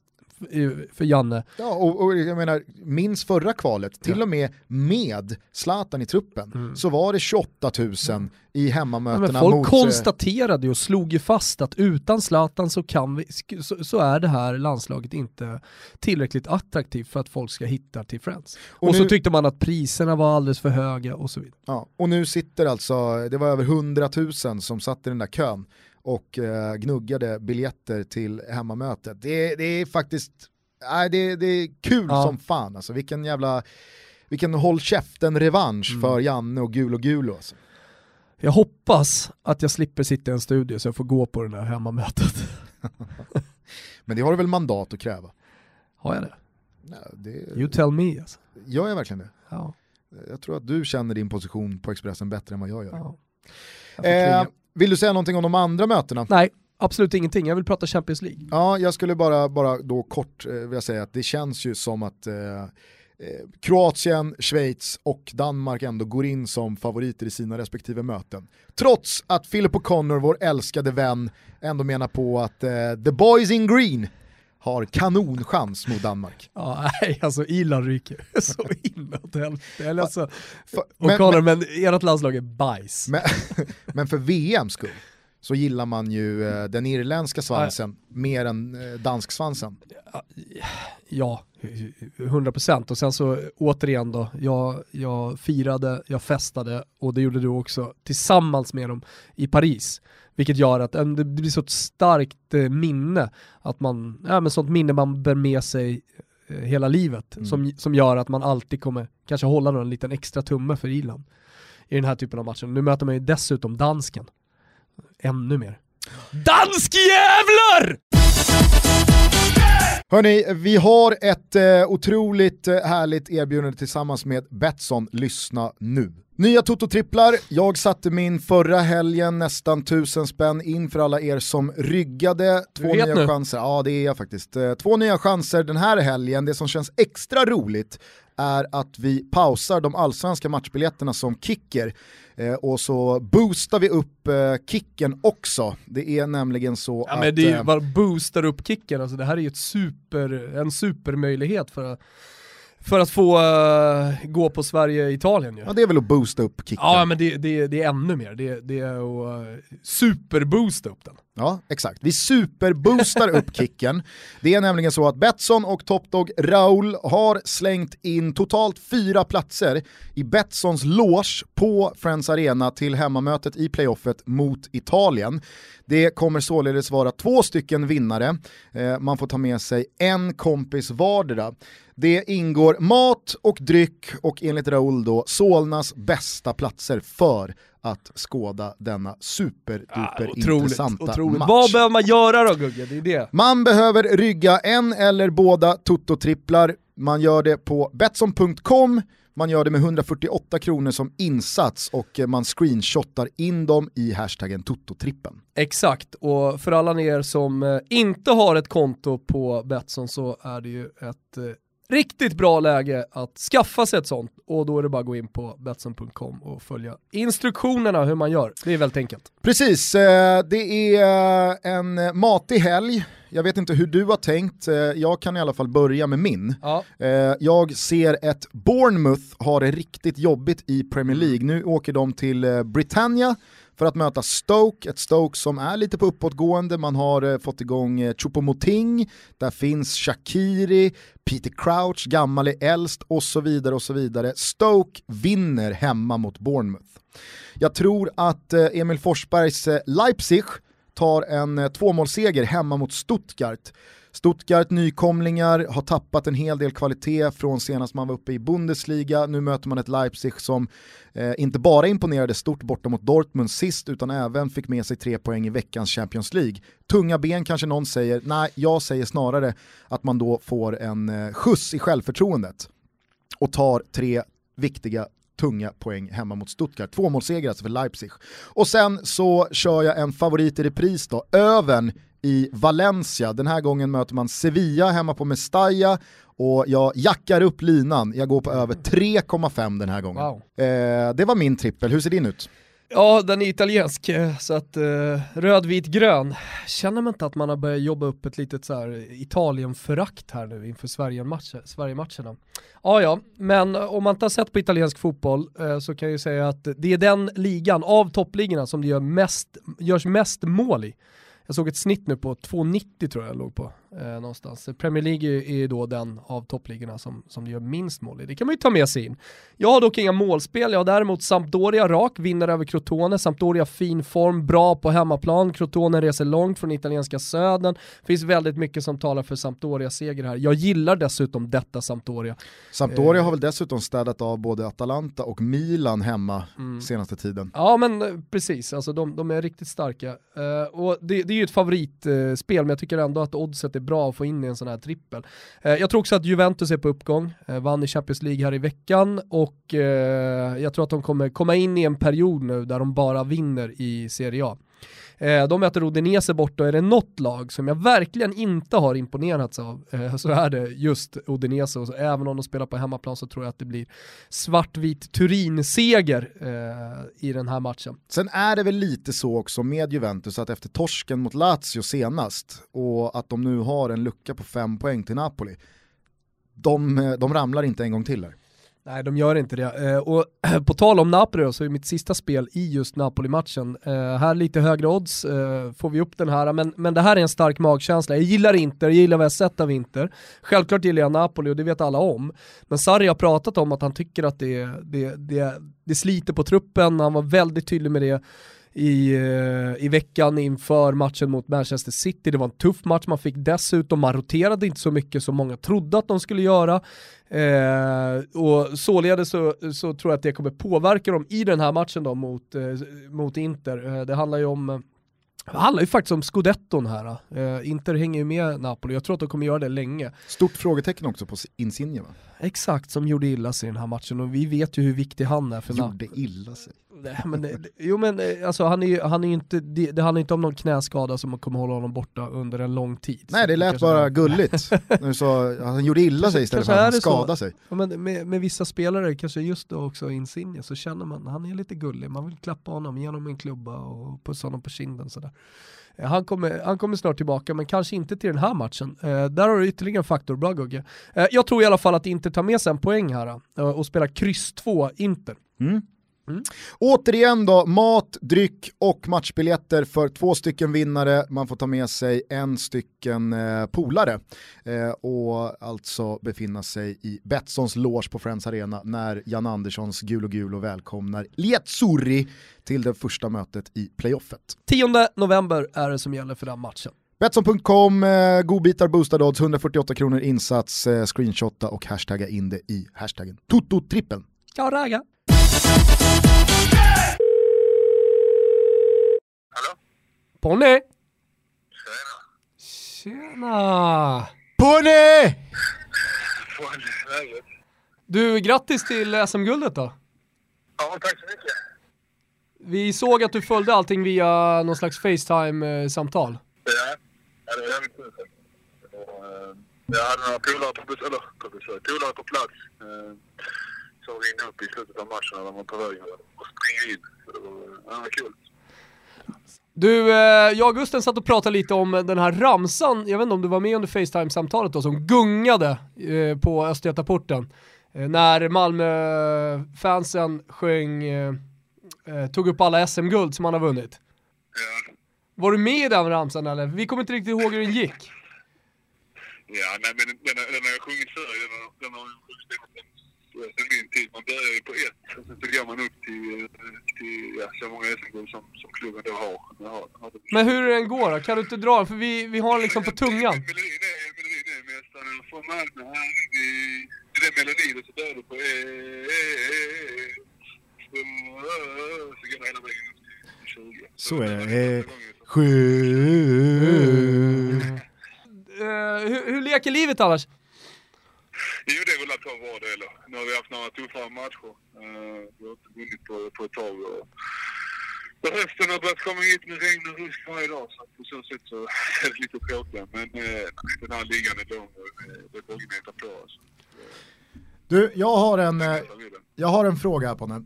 för Janne. Ja, och, och, jag menar, minns förra kvalet, till ja. och med med Zlatan i truppen, mm. så var det 28 000 mm. i hemmamötena. Ja, folk mot... Eh, konstaterade och slog ju fast att utan Zlatan så, kan vi, så, så, är det här landslaget inte tillräckligt attraktivt för att folk ska hitta till Friends. Och, och nu... så tyckte man att priserna var alldeles för höga och så vidare. Ja, och nu sitter alltså, det var över 100 000 som satt i den där kön och eh, gnuggade biljetter till hemmamötet. Det, det är faktiskt, nej, det, det är kul ja. som fan alltså, vilken jävla, vilken håll käften-revansch mm. för Janne och Gul och Gulo alltså. Jag hoppas att jag slipper sitta i en studio så jag får gå på det där hemmamötet. Men det har du väl mandat att kräva? Har jag det? Ja, det... You tell me alltså. Gör jag verkligen det? Ja. Jag tror att du känner din position på Expressen bättre än vad jag gör. Ja. Jag eh, vill du säga någonting om de andra mötena? Nej, absolut ingenting. Jag vill prata Champions League. Ja, jag skulle bara, bara då kort eh, vilja säga att det känns ju som att eh, eh, Kroatien, Schweiz och Danmark ändå går in som favoriter i sina respektive möten. Trots att Philip O'Connor, vår älskade vän, ändå menar på att eh, the boys in green har kanonchans mot Danmark. Ja, nej, alltså Irland ryker så inåt helvete. Alltså, och Connor, men, ert landslag är bajs. Men, men för VMs skull så gillar man ju eh, den irländska svansen mer än eh, dansksvansen. Ja, 100% och sen så återigen då, jag, jag firade, jag festade och det gjorde du också tillsammans med dem i Paris. Vilket gör att en, det blir så ett starkt eh, minne, att man, ja, men sånt minne man bär med sig eh, hela livet Mm. som, som gör att man alltid kommer kanske hålla någon liten extra tumme för Irland i den här typen av matcher. Nu möter man ju dessutom dansken. Ännu mer. Danskjävlar! Hörni, vi har ett eh, otroligt eh, härligt erbjudande tillsammans med Betsson. Lyssna nu. Nya Toto-tripplar, jag satte min förra helgen nästan tusen spänn in för alla er som ryggade. Två nya nu. chanser, ja det är jag faktiskt. Eh, Två nya chanser den här helgen, det som känns extra roligt är att vi pausar de allsvenska matchbiljetterna som kicker eh, och så boostar vi upp eh, kicken också. Det är nämligen så Ja att... men det är ju eh, bara boostar upp kicken, alltså det här är ju ett super, en supermöjlighet för, för att få eh, gå på Sverige-Italien ju. Ja det är väl att boosta upp kicken. Ja men det, det, det är ännu mer, det, det är att uh, superboosta upp den. Ja, exakt. Vi superboostar upp kicken. Det är nämligen så att Betsson och Topdog Raul har slängt in totalt fyra platser i Betssons loge på Friends Arena till hemmamötet i playoffet mot Italien. Det kommer således vara två stycken vinnare. Eh, man får ta med sig en kompis vardera. Det ingår mat och dryck och enligt Raul då Solnas bästa platser för att skåda denna superduper intressanta otroligt. match. Vad behöver man göra då Gugge? Det är det. Man behöver rygga en eller båda Toto-tripplar. Man gör det på Betsson.com, man gör det med 148 kronor som insats och eh, man screenshotar in dem i hashtaggen Toto-trippen. Exakt, och för alla er som eh, inte har ett konto på Betsson så är det ju ett eh, riktigt bra läge att skaffa sig ett sånt och då är det bara att gå in på Betsson.com och följa instruktionerna hur man gör. Det är väldigt enkelt. Precis, eh, det är eh, en matig helg. Jag vet inte hur du har tänkt, eh, jag kan i alla fall börja med min. Ja. Jag ser ett Bournemouth ha det riktigt jobbigt i Premier League. Nu åker de till Britannia för att möta Stoke, ett Stoke som är lite på uppåtgående. Man har eh, fått igång eh, Choupo-Moting, där finns Shakiri, Peter Crouch, gammal är äldst och så vidare och så vidare. Stoke vinner hemma mot Bournemouth. Jag tror att eh, Emil Forsbergs eh, Leipzig tar en eh, tvåmålsseger hemma mot Stuttgart. Stuttgart, nykomlingar, har tappat en hel del kvalitet från senast man var uppe i Bundesliga. Nu möter man ett Leipzig som eh, inte bara imponerade stort borta mot Dortmund sist, utan även fick med sig tre poäng i veckans Champions League. Tunga ben kanske någon säger, nej jag säger snarare att man då får en eh, skjuts i självförtroendet och tar tre viktiga tunga poäng hemma mot Stuttgart. Tvåmålsseger alltså för Leipzig. Och sen så kör jag en favorit i repris då, Öven i Valencia. Den här gången möter man Sevilla hemma på Mestalla och jag jackar upp linan, jag går på över 3,5 den här gången. Wow. Eh, det var min trippel, hur ser din ut? Ja, den är italiensk, eh, så att eh, röd, vit, grön. Känner man inte att man har börjat jobba upp ett litet så här Italien-förakt här nu inför Sverige-matcher- Sverige-matcherna? Ja, ja, men om man inte har sett på italiensk fotboll eh, så kan jag ju säga att det är den ligan av toppligorna som det gör mest, görs mest mål i. Jag såg ett snitt nu på 2,90 tror jag låg på eh, någonstans. Premier League är ju då den av toppligorna som, som det gör minst mål i. Det kan man ju ta med sig in. Jag har dock inga målspel, jag har däremot Sampdoria rak, vinner över Crotone, Sampdoria fin form, bra på hemmaplan, Crotone reser långt från italienska södern. Finns väldigt mycket som talar för Sampdorias seger här. Jag gillar dessutom detta Sampdoria. Sampdoria Eh. har väl dessutom städat av både Atalanta och Milan hemma Mm. senaste tiden. Ja men eh, precis, alltså de, de är riktigt starka. Eh, och det, det det är ju ett favoritspel, men jag tycker ändå att oddset är bra att få in i en sån här trippel. Eh, jag tror också att Juventus är på uppgång, eh, vann i Champions League här i veckan och eh, jag tror att de kommer komma in i en period nu där de bara vinner i Serie A. Eh, de möter Odinese borta och är det något lag som jag verkligen inte har imponerats av eh, så är det just Odinese. Och så, även om de spelar på hemmaplan så tror jag att det blir svartvit Turin-seger eh, i den här matchen. Sen är det väl lite så också med Juventus att efter torsken mot Lazio senast och att de nu har en lucka på fem poäng till Napoli, de, eh, de ramlar inte en gång till här. Nej, de gör inte det. Eh, och på tal om Napoli då, så är mitt sista spel i just Napoli-matchen. Eh, här lite högre odds eh, får vi upp den här, men, men det här är en stark magkänsla. Jag gillar Inter, jag gillar vad jag sett av Inter. Självklart gillar jag Napoli och det vet alla om. Men Sarri har pratat om att han tycker att det, det, det, det sliter på truppen, han var väldigt tydlig med det i, eh, i veckan inför matchen mot Manchester City. Det var en tuff match, man fick dessutom, man roterade inte så mycket som många trodde att de skulle göra. Eh, och således så, så tror jag att det kommer påverka dem i den här matchen då mot, eh, mot Inter. Eh, det handlar ju om det handlar ju faktiskt om scudetton här. Uh, Inter hänger ju med Napoli, jag tror att de kommer göra det länge. Stort frågetecken också på Insigne va? Exakt, som gjorde illa sig i den här matchen och vi vet ju hur viktig han är för Napoli. Gjorde illa sig? men, jo men eh, alltså han är ju han är inte, det, det handlar inte om någon knäskada som kommer hålla honom borta under en lång tid. Nej det lät bara gulligt. När sa, han gjorde illa sig istället för att skada sig. Ja, men med, med, vissa spelare, kanske just då också Insigne, så känner man han är lite gullig, man vill klappa honom genom en klubba och pussa honom på kinden sådär. Eh, han kommer, han kommer snart tillbaka, men kanske inte till den här matchen. Eh, där har du ytterligare en faktor, bra Gugge. Eh, jag tror i alla fall att Inter tar med sig en poäng här eh, och spelar kryss 2 Inter. Mm. Mm. Återigen då, mat, dryck och matchbiljetter för två stycken vinnare. Man får ta med sig en stycken eh, polare eh, och alltså befinna sig i Betssons loge på Friends Arena när Jan Anderssons gul och gul och välkomnar Lietsuri till det första mötet i playoffet. 10 november är det som gäller för den matchen. Betsson.com, eh, godbitar, boostad odds, 148 kronor insats, eh, screenshotta och hashtagga in det i hashtaggen TOTOTrippeln. Ciao Hallå? Ponny! Tjena. Tjena! Ponny! Ponny, läget? Du, grattis till SM-guldet då. Ja, tack så mycket. Vi såg att du följde allting via någon slags Facetime-samtal. Ja, ja det var jävligt kul. Eh, jag hade några polare på, eller, på besök, polare på plats. Eh, som ringde upp i slutet av matchen när de var på väg och springa in. Så det var, ja, det var kul. Du, eh, jag och Gusten satt och pratade lite om den här ramsan, jag vet inte om du var med under Facetime-samtalet då, som gungade eh, på Östgötaporten. Eh, när Malmö-fansen sjöng, eh, tog upp alla SM-guld som han har vunnit. Ja. Var du med i den ramsan eller? Vi kommer inte riktigt ihåg hur den gick. Ja, nej men den, den, den har jag sjungit förr, den, den har sjungit sen min tid. Man börjar ju på ett och sen så går man upp till, till ja, så många SM-guld som, som klubben då har. Men hur den går då? Kan du inte dra? För vi, vi har den liksom på tungan. Melodin är, melodin är mästaren från Malmö. Han i, i den melodin och så börjar du på e, e, e, Så går det hela vägen upp till 20. Så är det. Sju. hur, hur leker livet annars? Jo, det rullar på bra del. Nu har vi haft några tuffare matcher. Uh, vi har inte vunnit på, på ett tag. Och, och hösten har börjat komma hit med regn och rusk varje dag. Så på så sätt så är det lite tråkigt. Men uh, den här ligan är lång och det är bara gneta på. Alltså. Du, jag har en, eh, jag har en fråga här på nu.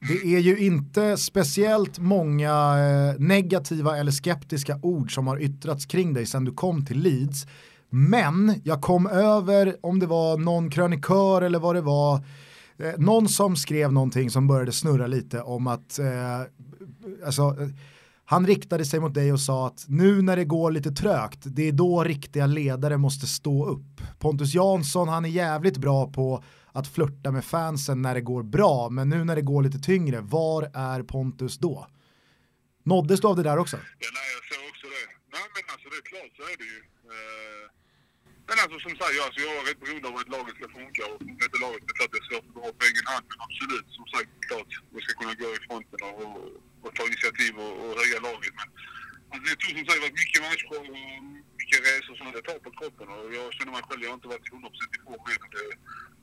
Det är ju inte speciellt många negativa eller skeptiska ord som har yttrats kring dig sedan du kom till Leeds. Men jag kom över, om det var någon krönikör eller vad det var, eh, någon som skrev någonting som började snurra lite om att eh, alltså, eh, han riktade sig mot dig och sa att nu när det går lite trögt, det är då riktiga ledare måste stå upp. Pontus Jansson, han är jävligt bra på att flörta med fansen när det går bra, men nu när det går lite tyngre, var är Pontus då? Nåddes du av det där också? Ja, nej, jag såg också det. Nej, men alltså det är klart så är det ju. Eh, men alltså som sagt, alltså, jag är rätt beroende av att laget ska funka och funkar inte laget, det är klart det är svårt att dra på egen hand. Men absolut, som sagt, klart vi ska kunna gå i fronten och, och, och ta initiativ och, och höja laget. Men alltså, det tog som sagt varit mycket matcher och mycket resor som det tar på kroppen och jag känner mig själv, jag har inte varit 100% i form än.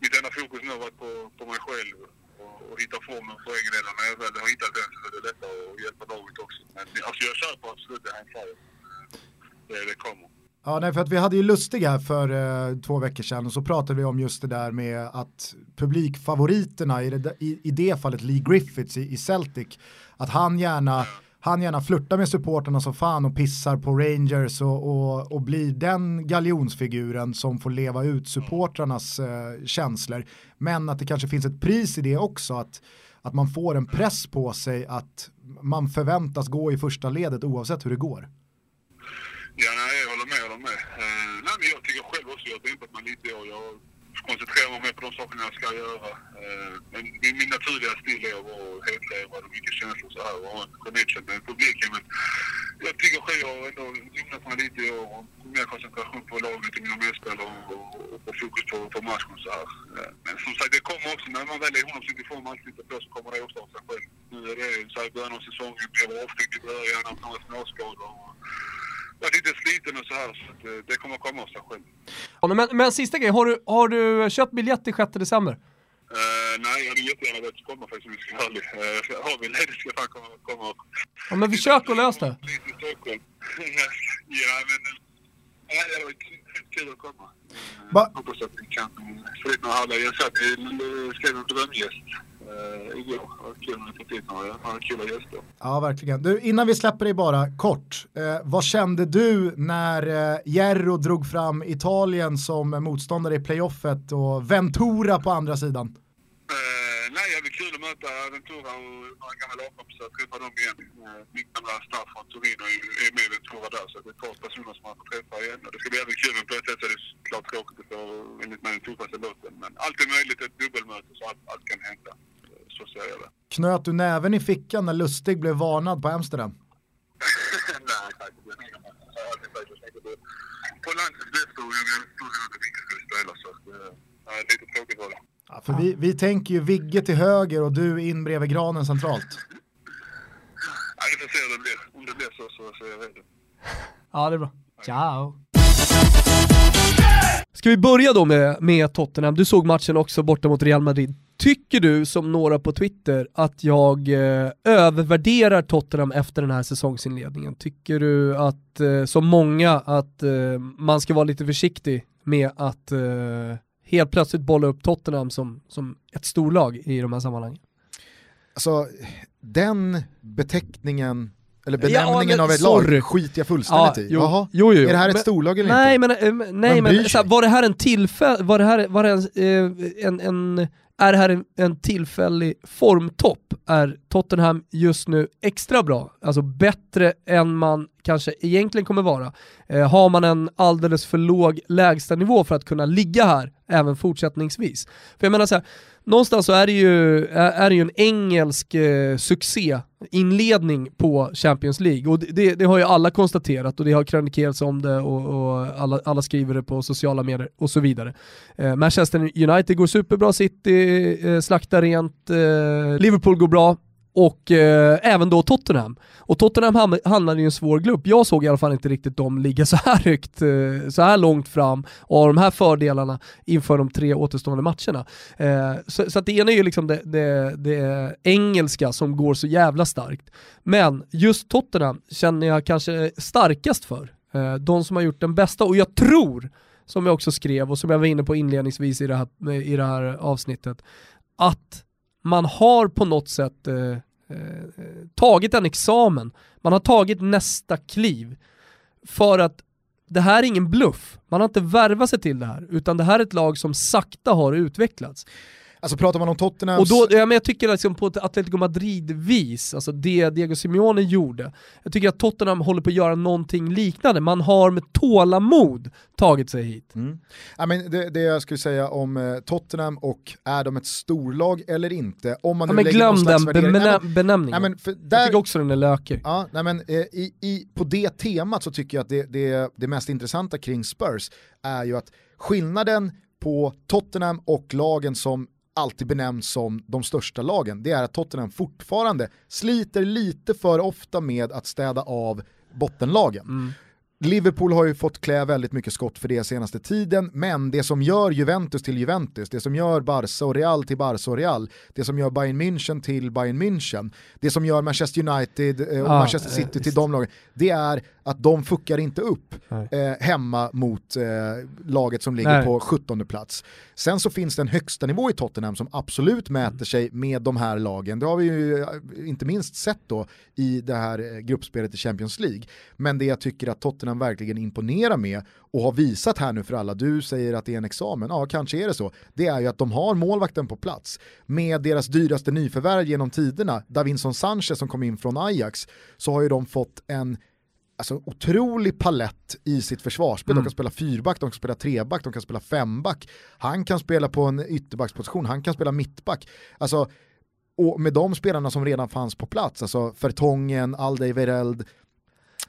Mitt enda fokus nu har varit på, på mig själv och, och hitta formen för egen del. När jag väl har hittat den så är det lättare att hjälpa laget också. Men alltså jag köper absolut det han säger. Det, det kommer. Ja, nej, för att vi hade ju lustiga för eh, två veckor sedan och så pratade vi om just det där med att publikfavoriterna, i det, i, i det fallet Lee Griffiths i, i Celtic, att han gärna, han gärna flörtar med supporterna som fan och pissar på Rangers och, och, och blir den galjonsfiguren som får leva ut supportrarnas eh, känslor. Men att det kanske finns ett pris i det också, att, att man får en press på sig att man förväntas gå i första ledet oavsett hur det går. Ja, nej, jag håller med. Jag håller med. Uh, nej, men jag tycker själv också, jag har dämpat mig lite i år. Jag koncentrerar mig mer på de sakerna jag ska göra. Uh, men min, min naturliga stil är att vara hetlevrad och mycket känslor så här och ha en connection med publiken. Men jag tycker själv jag har ändå lugnat mig lite i år och mer koncentration på laget och mina medspelare och, och, och, fokus på, på matchen så här. Uh, men som sagt, det kommer också när man väl är 100% i form och allt på så kommer det ofta av sig själv. Nu är det så här i början av säsongen, blir avstängd i början, av några småskador. Och, jag är lite sliten och så här så att eh, det kommer komma av sig själv. Ja, men, men sista grejen, har du, har du köpt biljett till 6 december? Uh, nej, jag hade jättegärna velat komma faktiskt om jag ska vara ärlig. Uh, har vi ledigt ska jag fan komma. komma. Ja, men försök att lösa det. Lite i Stockholm. ja, men nej, det var kul att komma. Uh, hoppas att vi kan få dit några härliga. Jag satt och skrev en drömgäst uh, igår. Kul att några, några kul gäster. Ja, verkligen. Du, innan vi släpper dig bara kort, eh, vad kände du när eh, Jerro drog fram Italien som motståndare i playoffet och Ventura på andra sidan? Uh, nej, jävligt kul att möta Ventura och några gamla lagkompisar, träffa dem igen. Uh, min gamla staff från Torino är, är med Ventura där, så det är ett par personer som man får träffa igen. Och det ska bli jävligt kul, men på ett sätt är det klart tråkigt att få enligt mig den tuffaste låten. Men allt är möjligt, ett dubbelmöte, så allt, allt kan hända. Så ser jag det. Knöt du näven i fickan när Lustig blev varnad på Amsterdam? nej, tack. På landets bästa och jag stod under vilka ska spela, så att, lite tråkigt var det. Ja, för vi, vi tänker ju Vigge till höger och du in bredvid granen centralt. Ja, vi får se hur det blir. Om det blir så, så, så är jag redo. Ja, det är bra. Ciao. Ska vi börja då med, med Tottenham? Du såg matchen också borta mot Real Madrid. Tycker du, som några på Twitter, att jag eh, övervärderar Tottenham efter den här säsongsinledningen? Tycker du att, eh, som många, att eh, man ska vara lite försiktig med att eh, helt plötsligt bolla upp Tottenham som, som ett storlag i de här sammanhangen? Alltså, den beteckningen eller benämningen Ja, men av ett sorry. lag skiter jag fullständigt i. jo, Jaha. jo, jo. Är det här ett Men- storlag eller Nej inte? men, eh, nej, men så här, sig? var det här en tillfäll, var det här, var det en, eh, en, en, är det här en, tillfällig formtopp? Är Tottenham just nu extra bra? Alltså bättre än man kanske egentligen kommer vara? Eh, har man en alldeles för låg lägstanivå för att kunna ligga här även fortsättningsvis? För jag menar så här, någonstans så är det ju, är, det ju en engelsk eh, succéinledning på Champions League och det, det, har ju alla konstaterat och det har krönikerats om det och, och alla, alla skriver det på sociala medier och så vidare. Eh, Manchester United går superbra, City eh, slaktar rent, eh, Liverpool går bra och eh, även då Tottenham. Och Tottenham ham- hamnade i en svår grupp. Jag såg i alla fall inte riktigt dem ligga så här högt, eh, så här långt fram och ha de här fördelarna inför de tre återstående matcherna. Eh, så, så att det ena är ju liksom det, det, det engelska som går så jävla starkt. Men just Tottenham känner jag kanske starkast för. Eh, de som har gjort den bästa och jag tror, som jag också skrev och som jag var inne på inledningsvis i det här, i det här avsnittet, att man har på något sätt eh, eh, tagit en examen, man har tagit nästa kliv. För att det här är ingen bluff, man har inte värvat sig till det här, utan det här är ett lag som sakta har utvecklats. Alltså pratar man om Tottenhams... Och då, ja, men jag tycker liksom på ett Atletico Madrid-vis, alltså det Diego Simeone gjorde, jag tycker att Tottenham håller på att göra någonting liknande. Man har med tålamod tagit sig hit. Mm. Ja, men det, det jag skulle säga om eh, Tottenham och är de ett storlag eller inte, om man Ja, nu men lägger glöm någon den värdering- Nej, men- benämningen. Nej, men för Jag där, tycker också den är lökig. Ja, nej men, eh, i, i, på det temat så tycker jag att det, det, det mest intressanta kring Spurs är ju att skillnaden på Tottenham och lagen som alltid benämns som de största lagen, det är att Tottenham fortfarande sliter lite för ofta med att städa av bottenlagen. Liverpool har ju fått klä väldigt mycket skott för det senaste tiden, men det som gör Juventus till Juventus, det som gör Barca och Real till Barca och Real, det som gör Bayern München till Bayern München, det som gör Manchester United eh, och Ah, Manchester eh, City till visst. de lagen, det är att de fuckar inte upp eh, hemma mot eh, laget som ligger Nej. på 17 plats. Sen så finns det en högsta nivå i Tottenham som absolut mäter sig med de här lagen. Det har vi ju eh, inte minst sett då i det här eh, gruppspelet i Champions League. Men det jag tycker att Tottenham verkligen imponerar med och har visat här nu för alla, du säger att det är en examen, ja kanske är det så, det är ju att de har målvakten på plats. Med deras dyraste nyförvärv genom tiderna, Davinson Sanchez som kom in från Ajax, så har ju de fått en alltså, otrolig palett i sitt försvarsspel. Mm. De kan spela fyrback, de kan spela treback, de kan spela femback. Han kan spela på en ytterbacksposition, han kan spela mittback. Alltså, och med de spelarna som redan fanns på plats, alltså Fertongen, Aldevereld,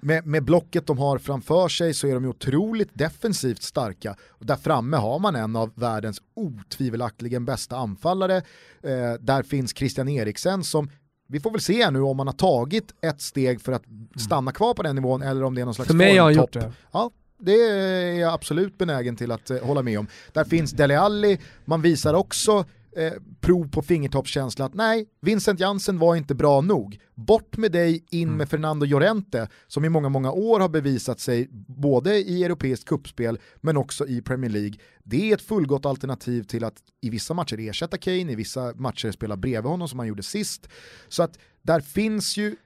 med, med blocket de har framför sig så är de ju otroligt defensivt starka. Och där framme har man en av världens otvivelaktigen bästa anfallare. Eh, där finns Christian Eriksen som vi får väl se nu om man har tagit ett steg för att stanna kvar på den nivån eller om det är någon slags För mig har han gjort det. Ja, det är jag absolut benägen till att eh, hålla med om. Där finns Dele Alli, man visar också eh, prov på fingertoppskänsla att nej, Vincent Jansen var inte bra nog. Bort med dig, in Mm. med Fernando Llorente som i många, många år har bevisat sig både i europeiskt kuppspel men också i Premier League. Det är ett fullgott alternativ till att i vissa matcher ersätta Kane, i vissa matcher spela bredvid honom som han gjorde sist. Så att där finns ju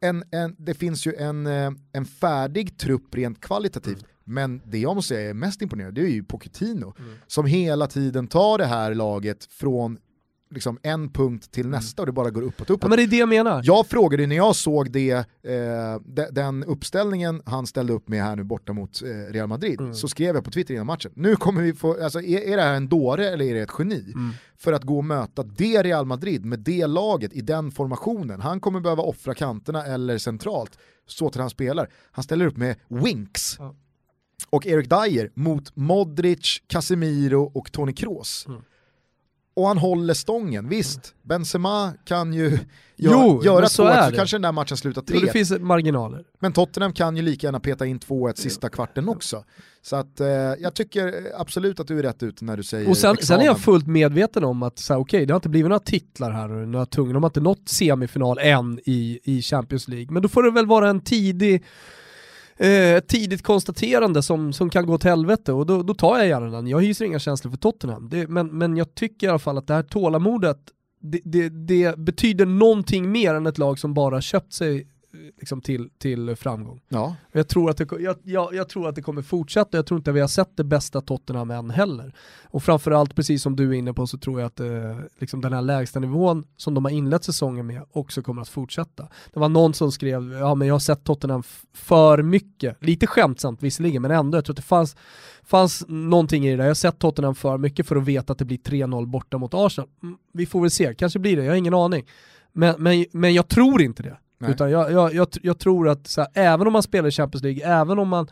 en, en, det finns ju en, eh, en färdig trupp rent kvalitativt. Men det jag måste säga är mest imponerande, det är ju Pochettino. Som hela tiden tar det här laget från liksom, en punkt till nästa och det bara går uppåt, uppåt. Ja, men det är det jag menar. Jag frågade när jag såg det, eh, de, den uppställningen han ställde upp med här nu borta mot eh, Real Madrid, Mm. så skrev jag på Twitter innan matchen, nu kommer vi få, alltså är, är det här en dåre eller är det ett geni? Mm. För att gå och möta det Real Madrid med det laget i den formationen. Han kommer behöva offra kanterna eller centralt, så till han spelar. Han ställer upp med Winks. Ja. Och Eric Dyer mot Modric, Casemiro och Toni Kroos. Mm. Och han håller stången, visst, Benzema kan ju Jo, göra men så 2-1 är så det. kanske den där matchen slutar Och det 3 finns marginaler. Men Tottenham kan ju lika gärna peta in 2-1 sista kvarten också. Så att eh, jag tycker absolut att du är rätt ute när du säger Och sen, sen är jag fullt medveten om att så här, okej, det har inte blivit några titlar här och några tunga, de har inte nått semifinal än i, i Champions League. Men då får det väl vara en tidig eh, ett tidigt konstaterande som, som kan gå till helvete och då, då tar jag gärna den. Jag hyser inga känslor för Tottenham, det, men, men jag tycker i alla fall att det här tålamodet, det, det, det betyder någonting mer än ett lag som bara köpt sig liksom, till, till framgång. Ja, Jag tror, att det, jag, jag, jag tror att det kommer fortsätta, jag tror inte att vi har sett det bästa Tottenham än heller. Och framförallt, precis som du är inne på, så tror jag att eh, liksom den här lägsta nivån som de har inlett säsongen med också kommer att fortsätta. Det var någon som skrev, ja men jag har sett Tottenham för mycket, lite skämtsamt visserligen, men ändå, jag tror att det fanns, fanns någonting i det där. Jag har sett Tottenham för mycket för att veta att det blir 3-0 borta mot Arsenal. Mm, vi får väl se, kanske blir det, jag har ingen aning. Men, men, men jag tror inte det. Nej. Utan jag, jag, jag, jag tror att här, även om man spelar i Champions League, även om man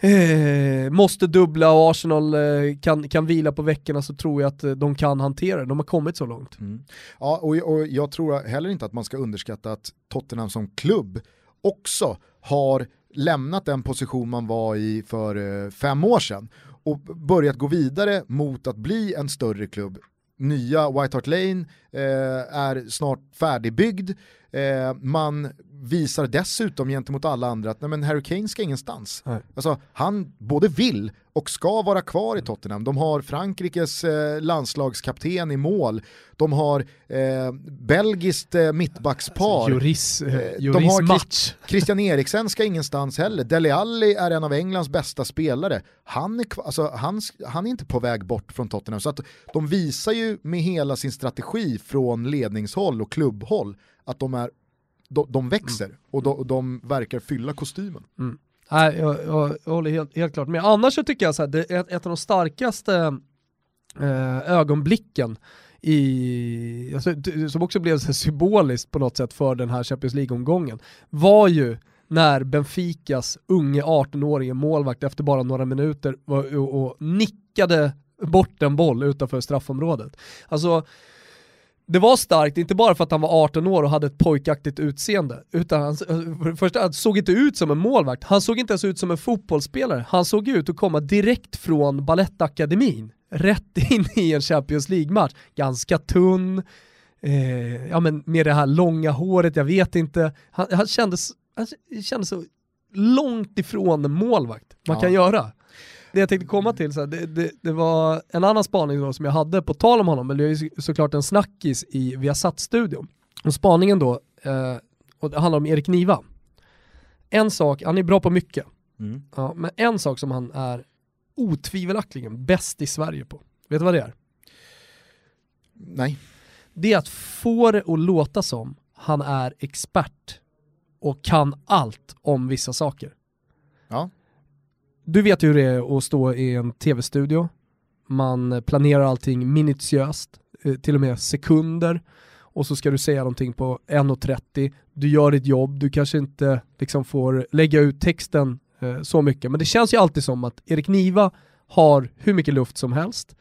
eh, måste dubbla och Arsenal eh, kan, kan vila på veckorna så tror jag att eh, de kan hantera det. De har kommit så långt. Mm. Ja, och, och jag tror heller inte att man ska underskatta att Tottenham som klubb också har lämnat den position man var i för eh, fem år sedan och börjat gå vidare mot att bli en större klubb. Nya White Hart Lane eh, är snart färdigbyggd. Eh, man visar dessutom gentemot alla andra att nej, men Harry Kane ska ingenstans. Nej. Alltså, han både vill och ska vara kvar i Tottenham. De har Frankrikes eh, landslagskapten i mål. De har eh, belgiskt eh, mittbackspar. Juris, Eh, eh, de juris har match. Christian Eriksen ska ingenstans heller. Dele Alli är en av Englands bästa spelare. Han är, alltså, han, han är inte på väg bort från Tottenham. Så att de visar ju med hela sin strategi från ledningshåll och klubbhåll att de, är, de, de växer och de, de verkar fylla kostymen. Nej, jag, jag, jag håller helt, helt klart med. Annars så tycker jag att det är ett, ett av de starkaste eh, ögonblicken i, alltså, som också blev så här symboliskt på något sätt för den här Champions League-omgången, var ju när Benficas unge 18-årige målvakt efter bara några minuter var, och, och nickade bort en boll utanför straffområdet. Alltså, det var starkt, inte bara för att han var 18 år och hade ett pojkaktigt utseende, utan han, för det första, han såg inte ut som en målvakt, han såg inte ens ut som en fotbollsspelare, han såg ut att komma direkt från Balettakademin, rätt in i en Champions League-match. Ganska tunn, eh, ja men med det här långa håret, jag vet inte, han, han, kändes, han kändes så långt ifrån en målvakt man ja. kan göra det jag tänkte komma till, så här, det, det, det, var en annan spaning då som jag hade på tal om honom, men det är ju såklart en snackis i Viasat-studion. Och spaningen då, eh, och det handlar om Erik Niva. En sak, han är bra på mycket, mm. ja, men en sak som han är otvivelaktigen bäst i Sverige på, vet du vad det är? Nej. Det är att få det att låta som han är expert och kan allt om vissa saker. Ja du vet ju hur det är att stå i en tv-studio, man planerar allting minutiöst, eh, till och med sekunder, och så ska du säga någonting på 1.30, du gör ditt jobb, du kanske inte liksom får lägga ut texten eh, så mycket, men det känns ju alltid som att Erik Niva har hur mycket luft som helst,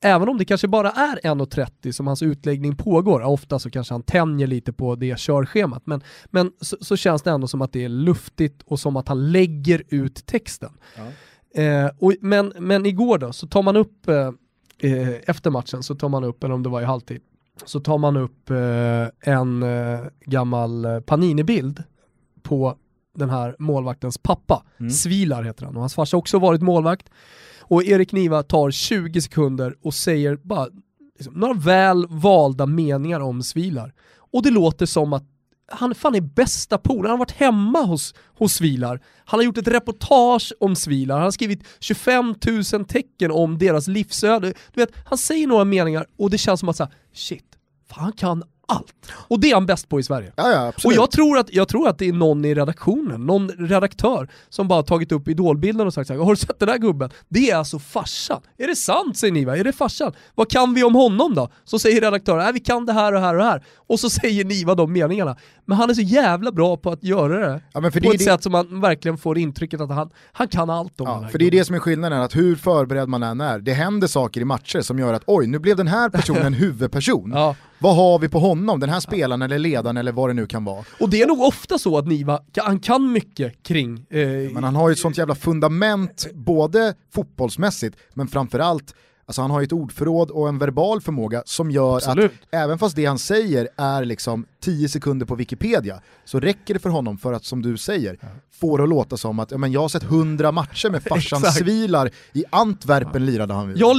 även om det kanske bara är 1.30 som hans utläggning pågår, ofta så kanske han tänjer lite på det körschemat, men, men så, så, känns det ändå som att det är luftigt och som att han lägger ut texten. Ja. Eh, och, men, men igår då, så tar man upp, eh, eh efter matchen så tar man upp, eller om det var i halvtid, så tar man upp eh, en eh, gammal Panini-bild på den här målvaktens pappa, mm. Svilar heter han, och hans farsa har också varit målvakt. Och Erik Niva tar 20 sekunder och säger bara liksom, några väl valda meningar om Svilar. Och det låter som att han fan är bästa polare, han har varit hemma hos, hos Svilar. Han har gjort ett reportage om Svilar, han har skrivit 25 000 tecken om deras livsöde. Du vet, han säger några meningar och det känns som att säga shit, fan han kan allt. Och det är han bäst på i Sverige. Ja, ja, och jag tror, att, jag tror att det är någon i redaktionen, någon redaktör, som bara tagit upp idolbilden och sagt såhär, har du sett den där gubben? Det är alltså farsan. Är det sant säger Niva? Är det farsan? Vad kan vi om honom då? Så säger redaktören, äh, vi kan det här och här och här. Och så säger Niva de meningarna. Men han är så jävla bra på att göra det ja, på det ett det... sätt som man verkligen får intrycket att han, han kan allt om ja, För det är det som är skillnaden, att hur förberedd man än är, det händer saker i matcher som gör att oj, nu blev den här personen huvudperson. Ja. Vad har vi på honom? Den här spelaren eller ledaren eller vad det nu kan vara. Och det är nog ofta så att Niva, han kan mycket kring... Eh, men han har ju ett sånt jävla fundament, både fotbollsmässigt, men framförallt Alltså han har ju ett ordförråd och en verbal förmåga som gör Absolut. att även fast det han säger är liksom 10 sekunder på Wikipedia så räcker det för honom för att som du säger få det att låta som att ja, men jag har sett 100 matcher med farsan Svilar i Antwerpen ja. lirade han vid. Jag,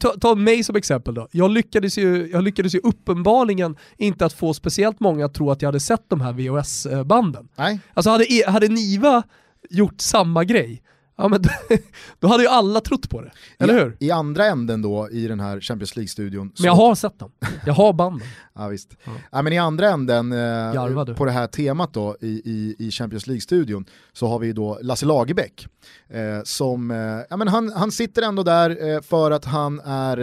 ta, ta mig som exempel då. Jag lyckades, ju, jag lyckades ju uppenbarligen inte att få speciellt många att tro att jag hade sett de här VHS-banden. Nej. Alltså hade, e- hade Niva gjort samma grej Ja men då hade ju alla trott på det, eller I, hur? I andra änden då, i den här Champions League-studion. Men jag har sett dem, jag har banden. ja visst. Ja. ja. men i andra änden, eh, på det här temat då, i, i, i Champions League-studion, så har vi då Lasse Lagerbäck. Eh, som, eh, ja men han, han sitter ändå där eh, för att han är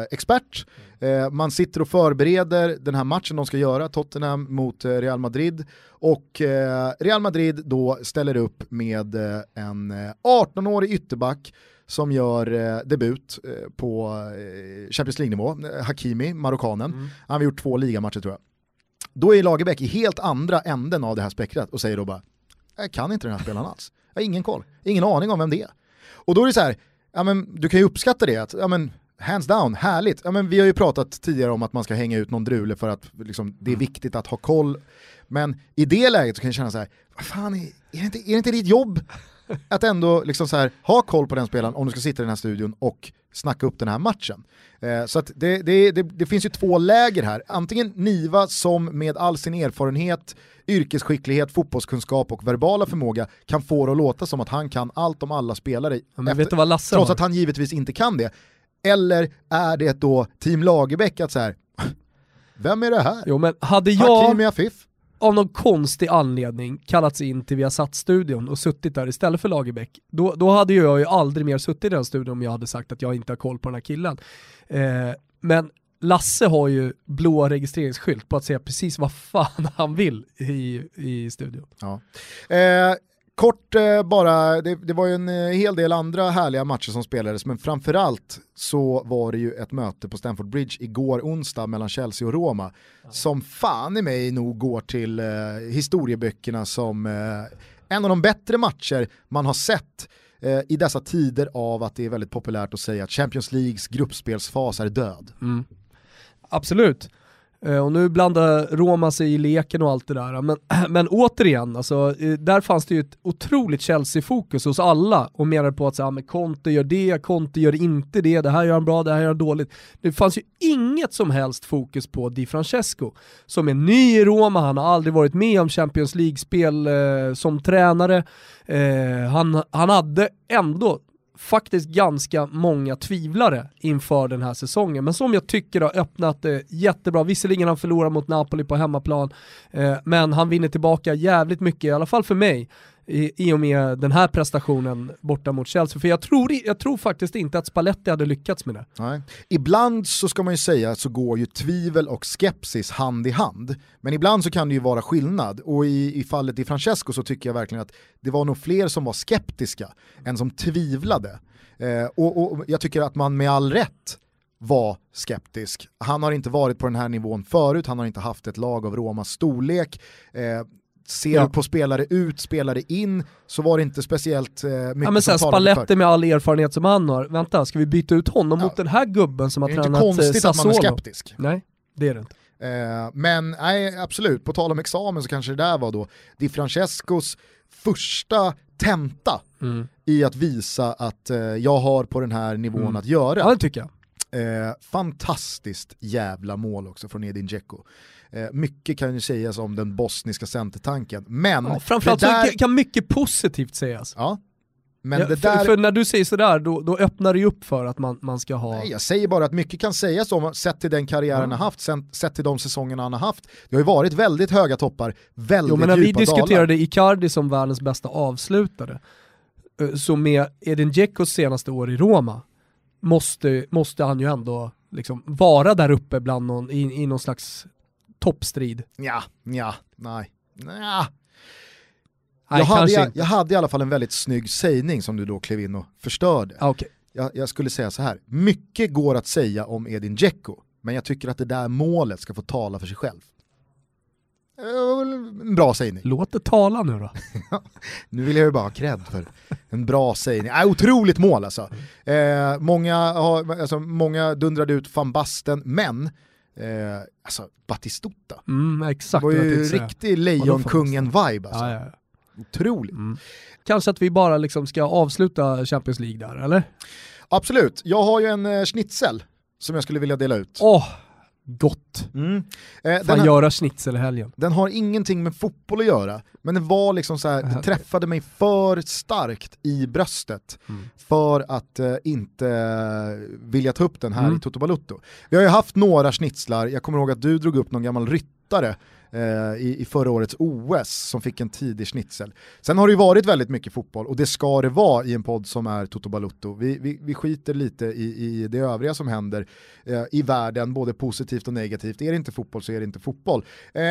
eh, expert, Eh, man sitter och förbereder den här matchen de ska göra, Tottenham mot eh, Real Madrid. Och eh, Real Madrid då ställer upp med eh, en 18-årig eh, ytterback som gör eh, debut på Champions League-nivå, Hakimi, marockanen. Mm. Han har gjort två ligamatcher tror jag. Då är Lagerbäck i helt andra änden av det här spektrat och säger då bara, jag kan inte den här spelaren alls. Jag har ingen koll, ingen aning om vem det är. Och då är det så här, ja, men, du kan ju uppskatta det, att ja, men, hands down, härligt. Ja, men vi har ju pratat tidigare om att man ska hänga ut någon drule för att liksom, det är mm. viktigt att ha koll. Men i det läget så kan jag känna så här, vad fan, är, är, det, inte, är det inte ditt jobb att ändå liksom så här, ha koll på den spelaren om du ska sitta i den här studion och snacka upp den här matchen. Eh, så det, det, det, det, finns ju två läger här, antingen Niva som med all sin erfarenhet, yrkesskicklighet, fotbollskunskap och verbala förmåga kan få det att låta som att han kan allt om alla spelare, efter, trots har? att han givetvis inte kan det. Eller är det då Team Lagerbäck att så här, vem är det här? Jo men hade jag av någon konstig anledning kallats in till Viasat-studion och suttit där istället för Lagerbäck, då, då hade jag ju aldrig mer suttit i den studion om jag hade sagt att jag inte har koll på den här killen. Eh, men Lasse har ju blå registreringsskylt på att säga precis vad fan han vill i, i studion. Ja. Eh, kort eh, bara, det, det, var ju en eh, hel del andra härliga matcher som spelades, men framförallt så var det ju ett möte på Stamford Bridge igår onsdag mellan Chelsea och Roma, som fan i mig nog går till eh, historieböckerna som eh, en av de bättre matcher man har sett eh, i dessa tider av att det är väldigt populärt att säga att Champions Leagues gruppspelsfas är död. Mm. Absolut. Eh, och nu blandar Roma sig i leken och allt det där. Men, men återigen, alltså, eh, där fanns det ju ett otroligt Chelsea-fokus hos alla och menade på att så, ah, men Conte gör det, Conte gör inte det, det här gör han bra, det här gör han dåligt. Det fanns ju inget som helst fokus på Di Francesco, som är ny i Roma, han har aldrig varit med om Champions League-spel eh, som tränare. Eh, han, han hade ändå faktiskt ganska många tvivlare inför den här säsongen, men som jag tycker har öppnat eh, jättebra. Visserligen han förlorar mot Napoli på hemmaplan, eh, men han vinner tillbaka jävligt mycket, i alla fall för mig, i, i och med den här prestationen borta mot Chelsea. För jag tror, jag tror faktiskt inte att Spalletti hade lyckats med det. Nej. Ibland så ska man ju säga så går ju tvivel och skepsis hand i hand. Men ibland så kan det ju vara skillnad. Och i, i fallet i Francesco så tycker jag verkligen att det var nog fler som var skeptiska än som tvivlade. Eh, och, och jag tycker att man med all rätt var skeptisk. Han har inte varit på den här nivån förut, han har inte haft ett lag av Romas storlek. Eh, ser ja. på spelare ut, spelare in, så var det inte speciellt eh, mycket ja, men som Spalletti med all erfarenhet som han har, vänta, ska vi byta ut honom ja. mot den här gubben som har tränat Sassolo? Det är inte konstigt att man är skeptisk. Nej, det är det inte. Eh, men nej, absolut, på tal om examen så kanske det där var då Di Francescos första tenta mm. i att visa att eh, jag har på den här nivån mm. att göra. Ja det tycker jag. Eh, fantastiskt jävla mål också från Edin Dzeko. Eh, mycket kan ju sägas om den bosniska centertanken, men... Ja, framförallt där... så kan mycket positivt sägas. Ja, men ja, där... för, för, när du säger sådär, då, då öppnar det ju upp för att man, man ska ha... Nej, jag säger bara att mycket kan sägas om, sett till den karriären mm. han har haft, sen, sett till de säsongerna han har haft. Det har ju varit väldigt höga toppar, väldigt jo, men när vi diskuterade dalar. Icardi som världens bästa avslutare, eh, så med Edin Dzekos senaste år i Roma, måste, måste han ju ändå liksom vara där uppe bland någon, i, i någon slags toppstrid. Ja, ja, nej. Ja. Jag, hade, jag, jag, hade i alla fall en väldigt snygg sägning som du då klev in och förstörde. Ah, okay. jag, jag, skulle säga så här, mycket går att säga om Edin Dzeko, men jag tycker att det där målet ska få tala för sig själv. En bra sägning. Låt det tala nu då. nu vill jag ju bara ha cred för en bra sägning. Äh, otroligt mål alltså. Eh, många, har, alltså. Många dundrade ut van Basten, men Eh, alltså Batistuta. Mm, exakt det var ju riktig Lejonkungen-vibe alltså. Ja, ja. Otroligt. Mm. Kanske att vi bara liksom ska avsluta Champions League där, eller? Absolut. Jag har ju en eh, schnitzel som jag skulle vilja dela ut. Oh, gott. Mm. Eh, Fan, göra schnitzel i helgen. Den har ingenting med fotboll att göra, men det var liksom så här, det träffade mig för starkt i bröstet mm. för att eh, inte vilja ta upp den här mm. i Toto Balutto. Vi har ju haft några schnitzlar, jag kommer ihåg att du drog upp någon gammal ryttare eh, i, i förra årets OS som fick en tidig schnitzel. Sen har det ju varit väldigt mycket fotboll och det ska det vara i en podd som är Toto Balutto. Vi, vi, vi skiter lite i, i det övriga som händer eh, i världen, både positivt och negativt. Är det inte fotboll så är det inte fotboll. Eh,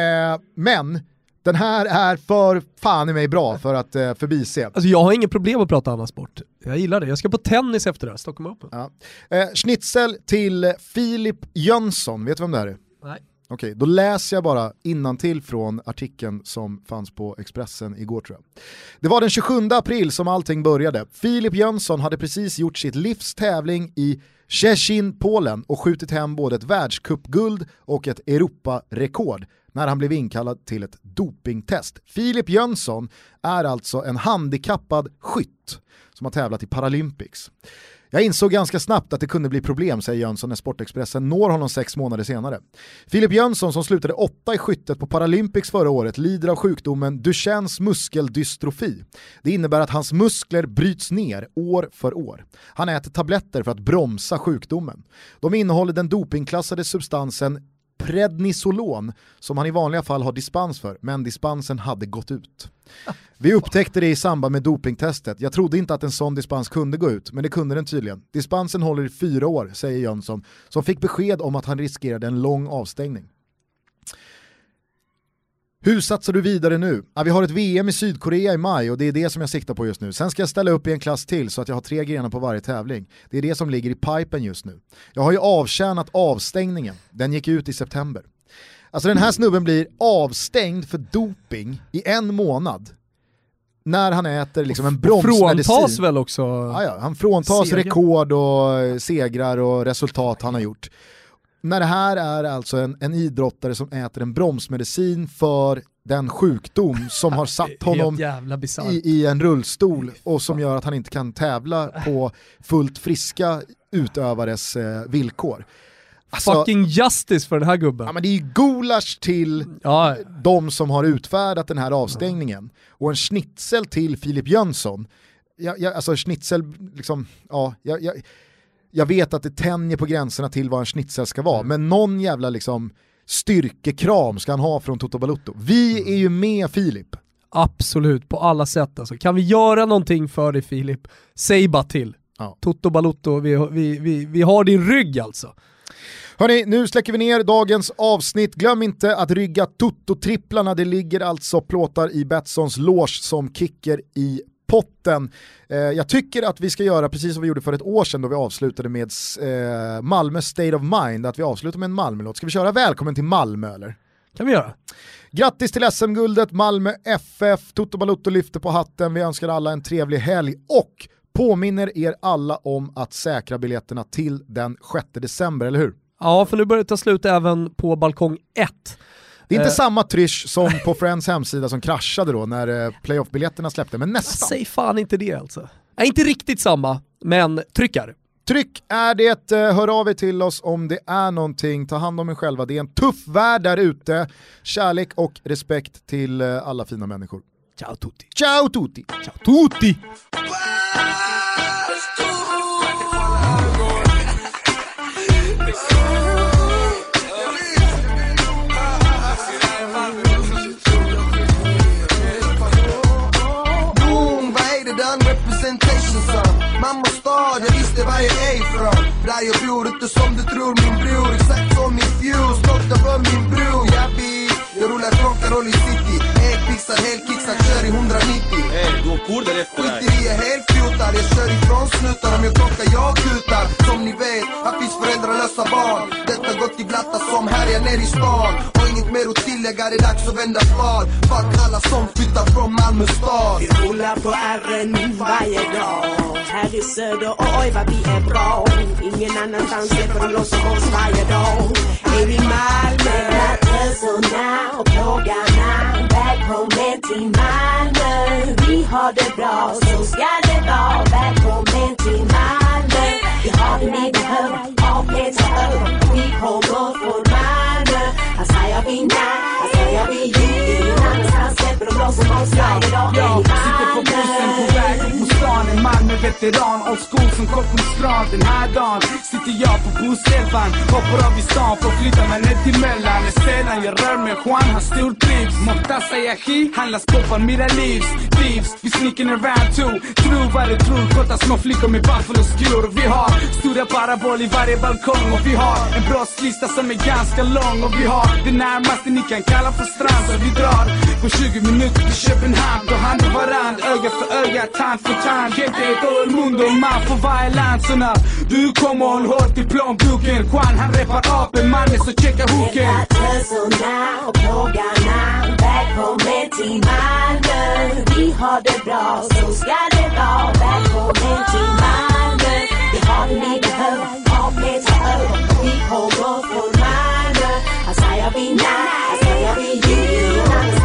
men den här är för fan i mig bra för att eh, förbise. Alltså jag har inget problem att prata annan sport. Jag gillar det. Jag ska på tennis efter det här, Stockholm Open. Ja. Eh, schnitzel till Filip Jönsson, vet du vem det här är? Nej. Okej, då läser jag bara innantill från artikeln som fanns på Expressen igår tror jag. Det var den 27 april som allting började. Filip Jönsson hade precis gjort sitt livs tävling i Szczecin, Polen och skjutit hem både ett världscupguld och ett Europarekord när han blev inkallad till ett dopingtest. Filip Jönsson är alltså en handikappad skytt som har tävlat i Paralympics. Jag insåg ganska snabbt att det kunde bli problem, säger Jönsson när Sportexpressen når honom sex månader senare. Filip Jönsson som slutade åtta i skyttet på Paralympics förra året lider av sjukdomen Duchennes muskeldystrofi. Det innebär att hans muskler bryts ner år för år. Han äter tabletter för att bromsa sjukdomen. De innehåller den dopingklassade substansen prednisolon som han i vanliga fall har dispens för, men dispensen hade gått ut. Vi upptäckte det i samband med dopingtestet. Jag trodde inte att en sån dispens kunde gå ut, men det kunde den tydligen. Dispensen håller i fyra år, säger Jönsson, som fick besked om att han riskerade en lång avstängning. Hur satsar du vidare nu? Ja, vi har ett VM i Sydkorea i maj och det är det som jag siktar på just nu. Sen ska jag ställa upp i en klass till så att jag har tre grenar på varje tävling. Det är det som ligger i pipen just nu. Jag har ju avtjänat avstängningen, den gick ut i september. Alltså den här snubben blir avstängd för doping i en månad när han äter liksom en bromsmedicin. Fråntas väl också? Ja, ja, han fråntas Seger. rekord och segrar och resultat han har gjort. När det här är alltså en, en idrottare som äter en bromsmedicin för den sjukdom som har satt honom i, i, en rullstol och som gör att han inte kan tävla på fullt friska utövares eh, villkor. Alltså, Fucking justice för den här gubben. Ja, men det är ju gulasch till ja. de som har utfärdat den här avstängningen. Och en schnitzel till Filip Jönsson. Jag, jag, alltså schnitzel, liksom, ja, jag, jag, jag vet att det tänjer på gränserna till vad en schnitzel ska vara, mm. men någon jävla liksom styrkekram ska han ha från Toto Balutto. Vi mm. är ju med Filip. Absolut, på alla sätt alltså. Kan vi göra någonting för dig Filip, säg bara till. Ja. Toto Balutto, vi, vi, vi, vi har din rygg alltså. Hörni, nu släcker vi ner dagens avsnitt. Glöm inte att rygga Toto-tripplarna. Det ligger alltså plåtar i Betssons loge som kicker i potten. Eh, jag tycker att vi ska göra precis som vi gjorde för ett år sedan då vi avslutade med eh, Malmö State of Mind, att vi avslutar med en Malmö-låt. Ska vi köra Välkommen till Malmö eller? kan vi göra. Grattis till SM-guldet, Malmö FF, Toto Balutto lyfter på hatten, vi önskar alla en trevlig helg och påminner er alla om att säkra biljetterna till den 6 december, eller hur? Ja, för nu börjar det ta slut även på balkong 1. Det är inte eh. samma trysch som på Friends hemsida som kraschade då när eh, playoff-biljetterna släppte, men nästan. Säg fan inte det alltså. Nej, inte riktigt samma, men tryckar. Tryck är det, eh, hör av er till oss om det är någonting, ta hand om er själva. Det är en tuff värld där ute. Kärlek och respekt till alla fina människor. Ciao tutti. Ciao tutti. Ciao tutti. Stad, jag visste var jag är ifrån Där jag bor, inte som du tror min bror Exakt som min fuse, stolt över min bror Jag bil, jag rullar från Caroli City. Elpixad, helkicksad, kör i 190 Ey, du har kor där efter dig Skiter helfjutad, jag kör ifrån snutar. Om jag krockar, jag kutar. Som ni vet, här finns föräldralösa barn. Detta gått i blatta som härjar ner i stan. Och inget mer att tillägga, det är dags att vända svar Fuck alla som flyttar från Malmö stad. Vi rullar på RN varje dag. Här i söder, oj vad vi är bra. Ingen annanstans släpper de loss om oss varje dag. Är vi Malmö? Töserna och plågarna Välkommen till Malmö Vi har det bra, så ska det vara Välkommen till Malmö Vi har det ni behöver, avleta över Vi kommer från Malmö säger vi säger vi släpper oss varje dag Malmö? stan En veteran old school som Kockums strand. Den här dagen sitter jag på busselvan Hoppar av i stan för att flytta mig ner till mellan Är sällan jag rör mig, Juan han stortrivs Mortasa Yahi handlas på mira Livs Thieves, vi sneaking around too Tro vad du tror, korta små flickor med buffalo-skor. Vi har stora parabol i varje balkong Och vi har en brottslista som är ganska lång. Och vi har det närmaste ni kan kalla för strand. Så vi drar på 20 minuter till Köpenhamn. Då hand i öga för öga, tand för tand. Hand Gente todo el mundo, man för varje land. Så när du kommer håll hårt i plånboken Juan han repar apen, mannen så checka hooken Töserna och plågarna Välkommen till Malmö. Vi har det bra, så ska det vara. Välkommen till Malmö. Vi har det ni behöver, avleta över Vi kommer från Malmö Här säger vi nej, här säger vi ju Annanstans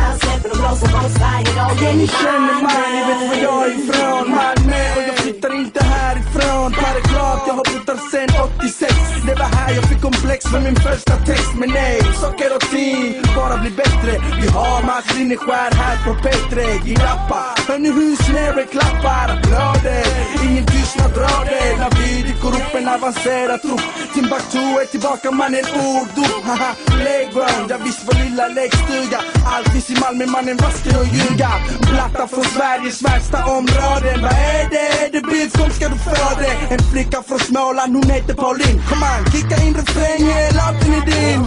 släpper de loss om oss varje dag Ja, ni känner mig, ni vet var jag är ifrån Malmö och jag flyttar inte härifrån. Paragraf, jag har bott här sen 86 Det var här jag fick komplex med min första text Men nej, saker och ting bara blir bättre. Vi har Mats Linneskär här på P3 Girappa, hör ni hur snäret klappar? Applåder, ingen tystnad drar det. När vi dyker upp en avancerad trupp Timbuktu är tillbaka mannen, orddop Haha, playground, jag visst vår lilla lekstuga. Allt finns i Malmö mannen, vad ska jag ljuga? Platta från Sveriges värsta områden Vad är det? Är det bild? som ska du få det? En flicka från Småland, hon heter Pauline Kom an, kicka in refrängen, låten är din